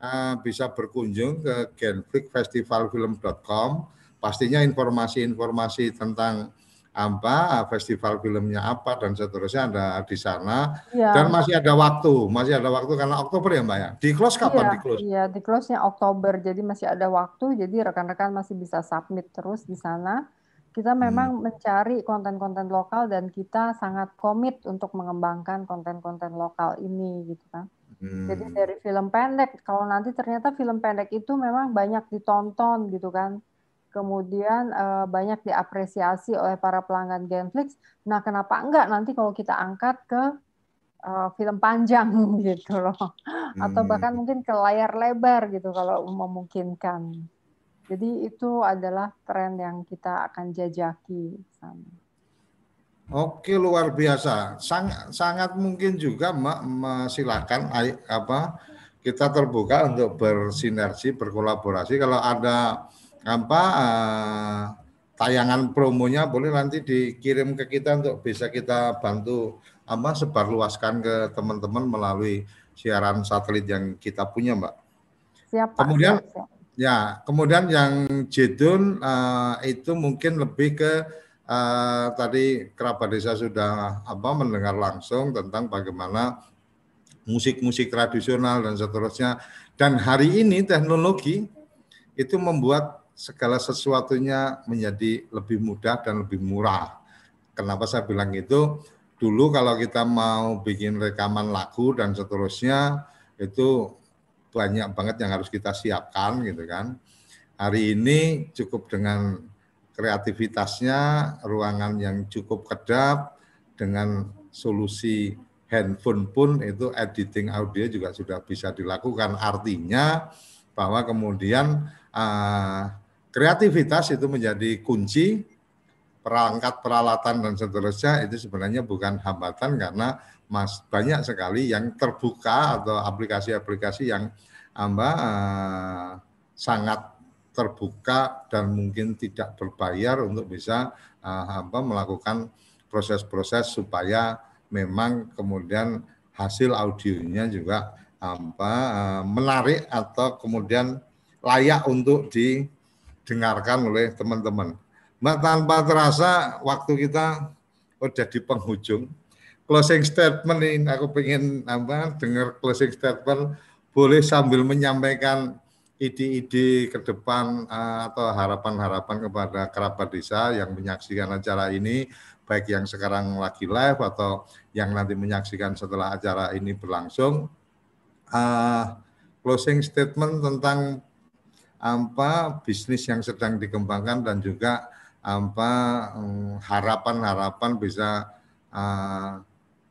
uh, bisa berkunjung ke genflixfestivalfilm.com. Pastinya informasi-informasi tentang apa festival filmnya apa dan seterusnya ada di sana ya. dan masih ada waktu masih ada waktu karena Oktober ya mbak ya di close kapan ya, di close? Iya di close nya Oktober jadi masih ada waktu jadi rekan-rekan masih bisa submit terus di sana kita hmm. memang hmm. mencari konten-konten lokal dan kita sangat komit untuk mengembangkan konten-konten lokal ini gitu kan hmm. jadi dari film pendek kalau nanti ternyata film pendek itu memang banyak ditonton gitu kan kemudian uh, banyak diapresiasi oleh para pelanggan Genflix. Nah, kenapa enggak nanti kalau kita angkat ke uh, film panjang gitu loh, hmm. atau bahkan mungkin ke layar lebar gitu kalau memungkinkan. Jadi itu adalah tren yang kita akan jajaki sana. Oke luar biasa, sangat sangat mungkin juga silakan apa kita terbuka untuk bersinergi berkolaborasi kalau ada apa uh, tayangan promonya boleh nanti dikirim ke kita untuk bisa kita bantu apa sebarluaskan ke teman-teman melalui siaran satelit yang kita punya, Mbak. Siap, Kemudian siap, siap. ya, kemudian yang Jedun uh, itu mungkin lebih ke uh, tadi kerabat desa sudah apa mendengar langsung tentang bagaimana musik-musik tradisional dan seterusnya. Dan hari ini teknologi itu membuat segala sesuatunya menjadi lebih mudah dan lebih murah. Kenapa saya bilang itu? Dulu kalau kita mau bikin rekaman lagu dan seterusnya itu banyak banget yang harus kita siapkan gitu kan. Hari ini cukup dengan kreativitasnya, ruangan yang cukup kedap dengan solusi handphone pun itu editing audio juga sudah bisa dilakukan. Artinya bahwa kemudian uh, kreativitas itu menjadi kunci perangkat peralatan dan seterusnya itu sebenarnya bukan hambatan karena mas banyak sekali yang terbuka atau aplikasi-aplikasi yang amba uh, sangat terbuka dan mungkin tidak berbayar untuk bisa uh, amba melakukan proses-proses supaya memang kemudian hasil audionya juga apa uh, menarik atau kemudian layak untuk di didengarkan oleh teman-teman. Tanpa terasa waktu kita udah di penghujung. Closing statement ini aku pengen apa dengar closing statement boleh sambil menyampaikan ide-ide ke depan eh, atau harapan-harapan kepada kerabat desa yang menyaksikan acara ini baik yang sekarang lagi live atau yang nanti menyaksikan setelah acara ini berlangsung. Uh, closing statement tentang apa bisnis yang sedang dikembangkan dan juga apa mm, harapan-harapan bisa uh,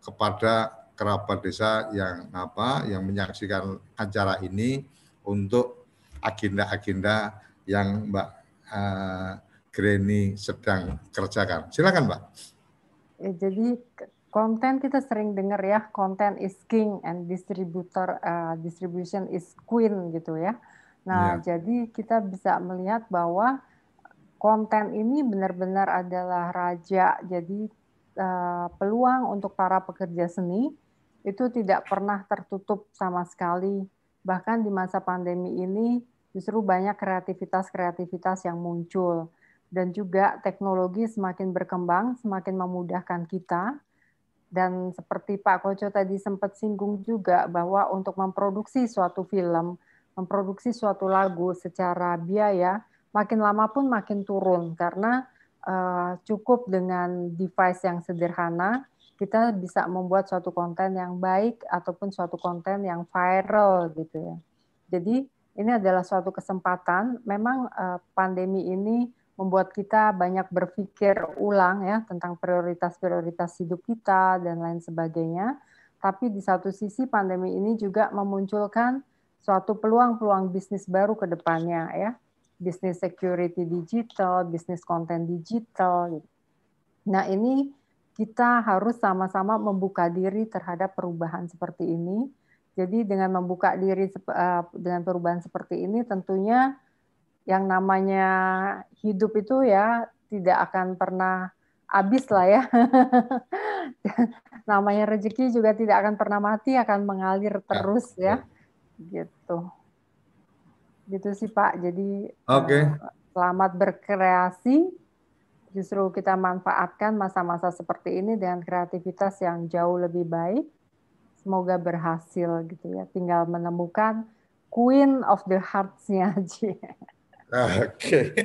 kepada kerabat desa yang apa yang menyaksikan acara ini untuk agenda-agenda yang Mbak uh, Greni sedang kerjakan. Silakan Mbak. Ya, jadi konten kita sering dengar ya, konten is king and distributor uh, distribution is queen gitu ya. Nah, ya. jadi kita bisa melihat bahwa konten ini benar-benar adalah raja. Jadi uh, peluang untuk para pekerja seni itu tidak pernah tertutup sama sekali. Bahkan di masa pandemi ini justru banyak kreativitas-kreativitas yang muncul dan juga teknologi semakin berkembang, semakin memudahkan kita Dan seperti Pak Koco tadi sempat singgung juga bahwa untuk memproduksi suatu film, memproduksi suatu lagu secara biaya makin lama pun makin turun karena uh, cukup dengan device yang sederhana kita bisa membuat suatu konten yang baik ataupun suatu konten yang viral gitu ya. Jadi ini adalah suatu kesempatan. Memang uh, pandemi ini membuat kita banyak berpikir ulang ya tentang prioritas-prioritas hidup kita dan lain sebagainya. Tapi di satu sisi pandemi ini juga memunculkan suatu peluang-peluang bisnis baru ke depannya ya. Bisnis security digital, bisnis konten digital. Gitu. Nah ini kita harus sama-sama membuka diri terhadap perubahan seperti ini. Jadi dengan membuka diri eh, dengan perubahan seperti ini tentunya yang namanya hidup itu ya tidak akan pernah habis lah ya. namanya rezeki juga tidak akan pernah mati, akan mengalir ya, terus ya. Gitu. Gitu sih Pak. Jadi okay. Eh, selamat berkreasi justru kita manfaatkan masa-masa seperti ini dengan kreativitas yang jauh lebih baik. Semoga berhasil gitu ya. Tinggal menemukan queen of the hearts-nya aja. Oke.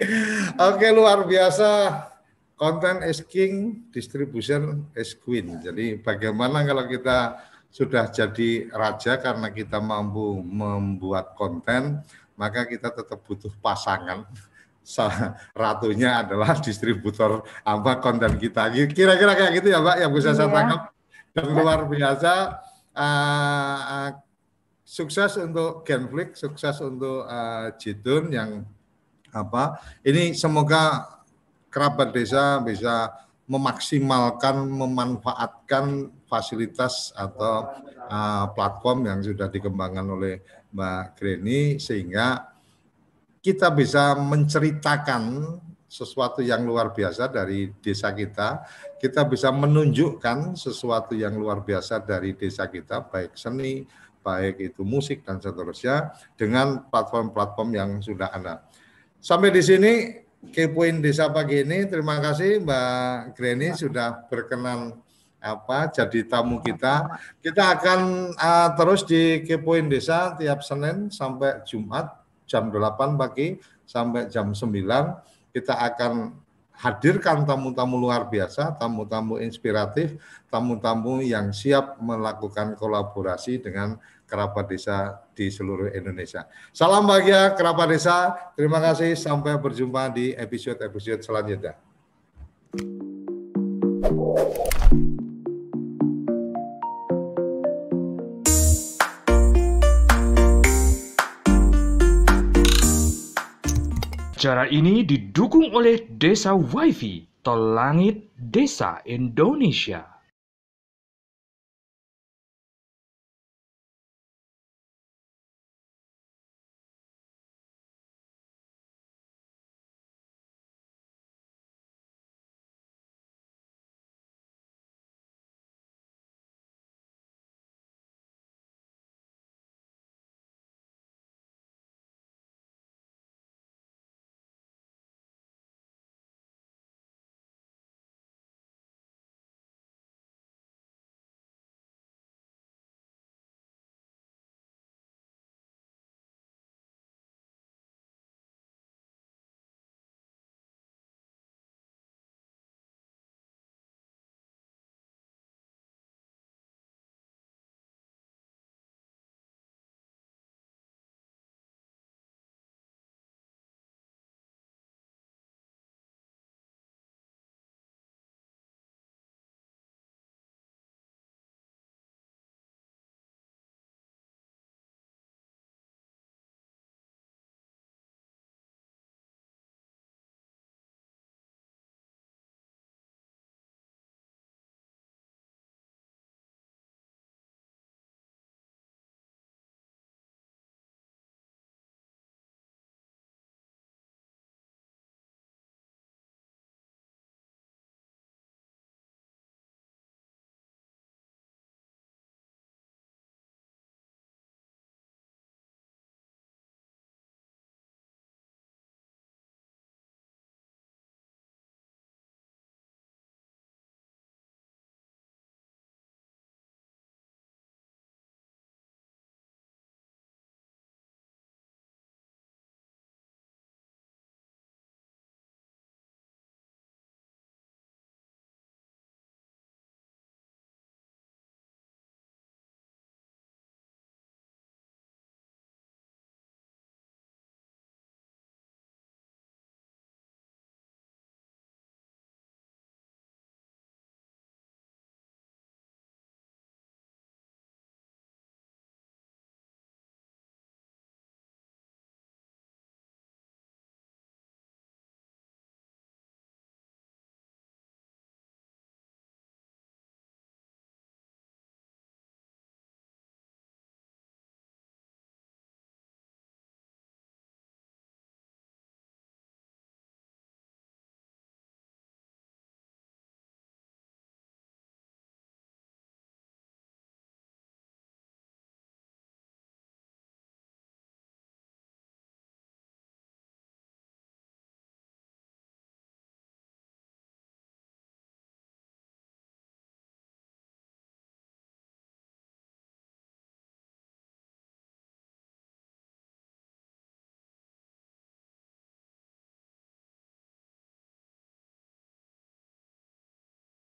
Oke, luar biasa. Content is king, distribution is queen. Jadi bagaimana kalau kita sudah jadi raja karena kita mampu membuat konten, maka kita tetap butuh pasangan ratunya adalah distributor apa konten kita. Kira-kira kayak gitu ya, Mbak, yang bisa saya iya. tangkap. Dan luar biasa. Uh, sukses untuk Genflix, sukses untuk uh, Jidun yang apa? Ini semoga kerabat desa bisa memaksimalkan, memanfaatkan fasilitas atau uh, platform yang sudah dikembangkan oleh Mbak Greni sehingga kita bisa menceritakan sesuatu yang luar biasa dari desa kita, kita bisa menunjukkan sesuatu yang luar biasa dari desa kita, baik seni, baik itu musik dan seterusnya, dengan platform-platform yang sudah ada. Sampai di sini Kepoin Desa pagi ini, terima kasih Mbak Greni sudah berkenan apa jadi tamu kita. Kita akan uh, terus di Kepoin Desa tiap Senin sampai Jumat jam 8 pagi sampai jam 9 kita akan hadirkan tamu-tamu luar biasa, tamu-tamu inspiratif, tamu-tamu yang siap melakukan kolaborasi dengan kerabat desa di seluruh Indonesia. Salam bahagia kerabat desa. Terima kasih sampai berjumpa di episode-episode selanjutnya. Acara ini didukung oleh Desa WiFi, Tol Langit Desa Indonesia.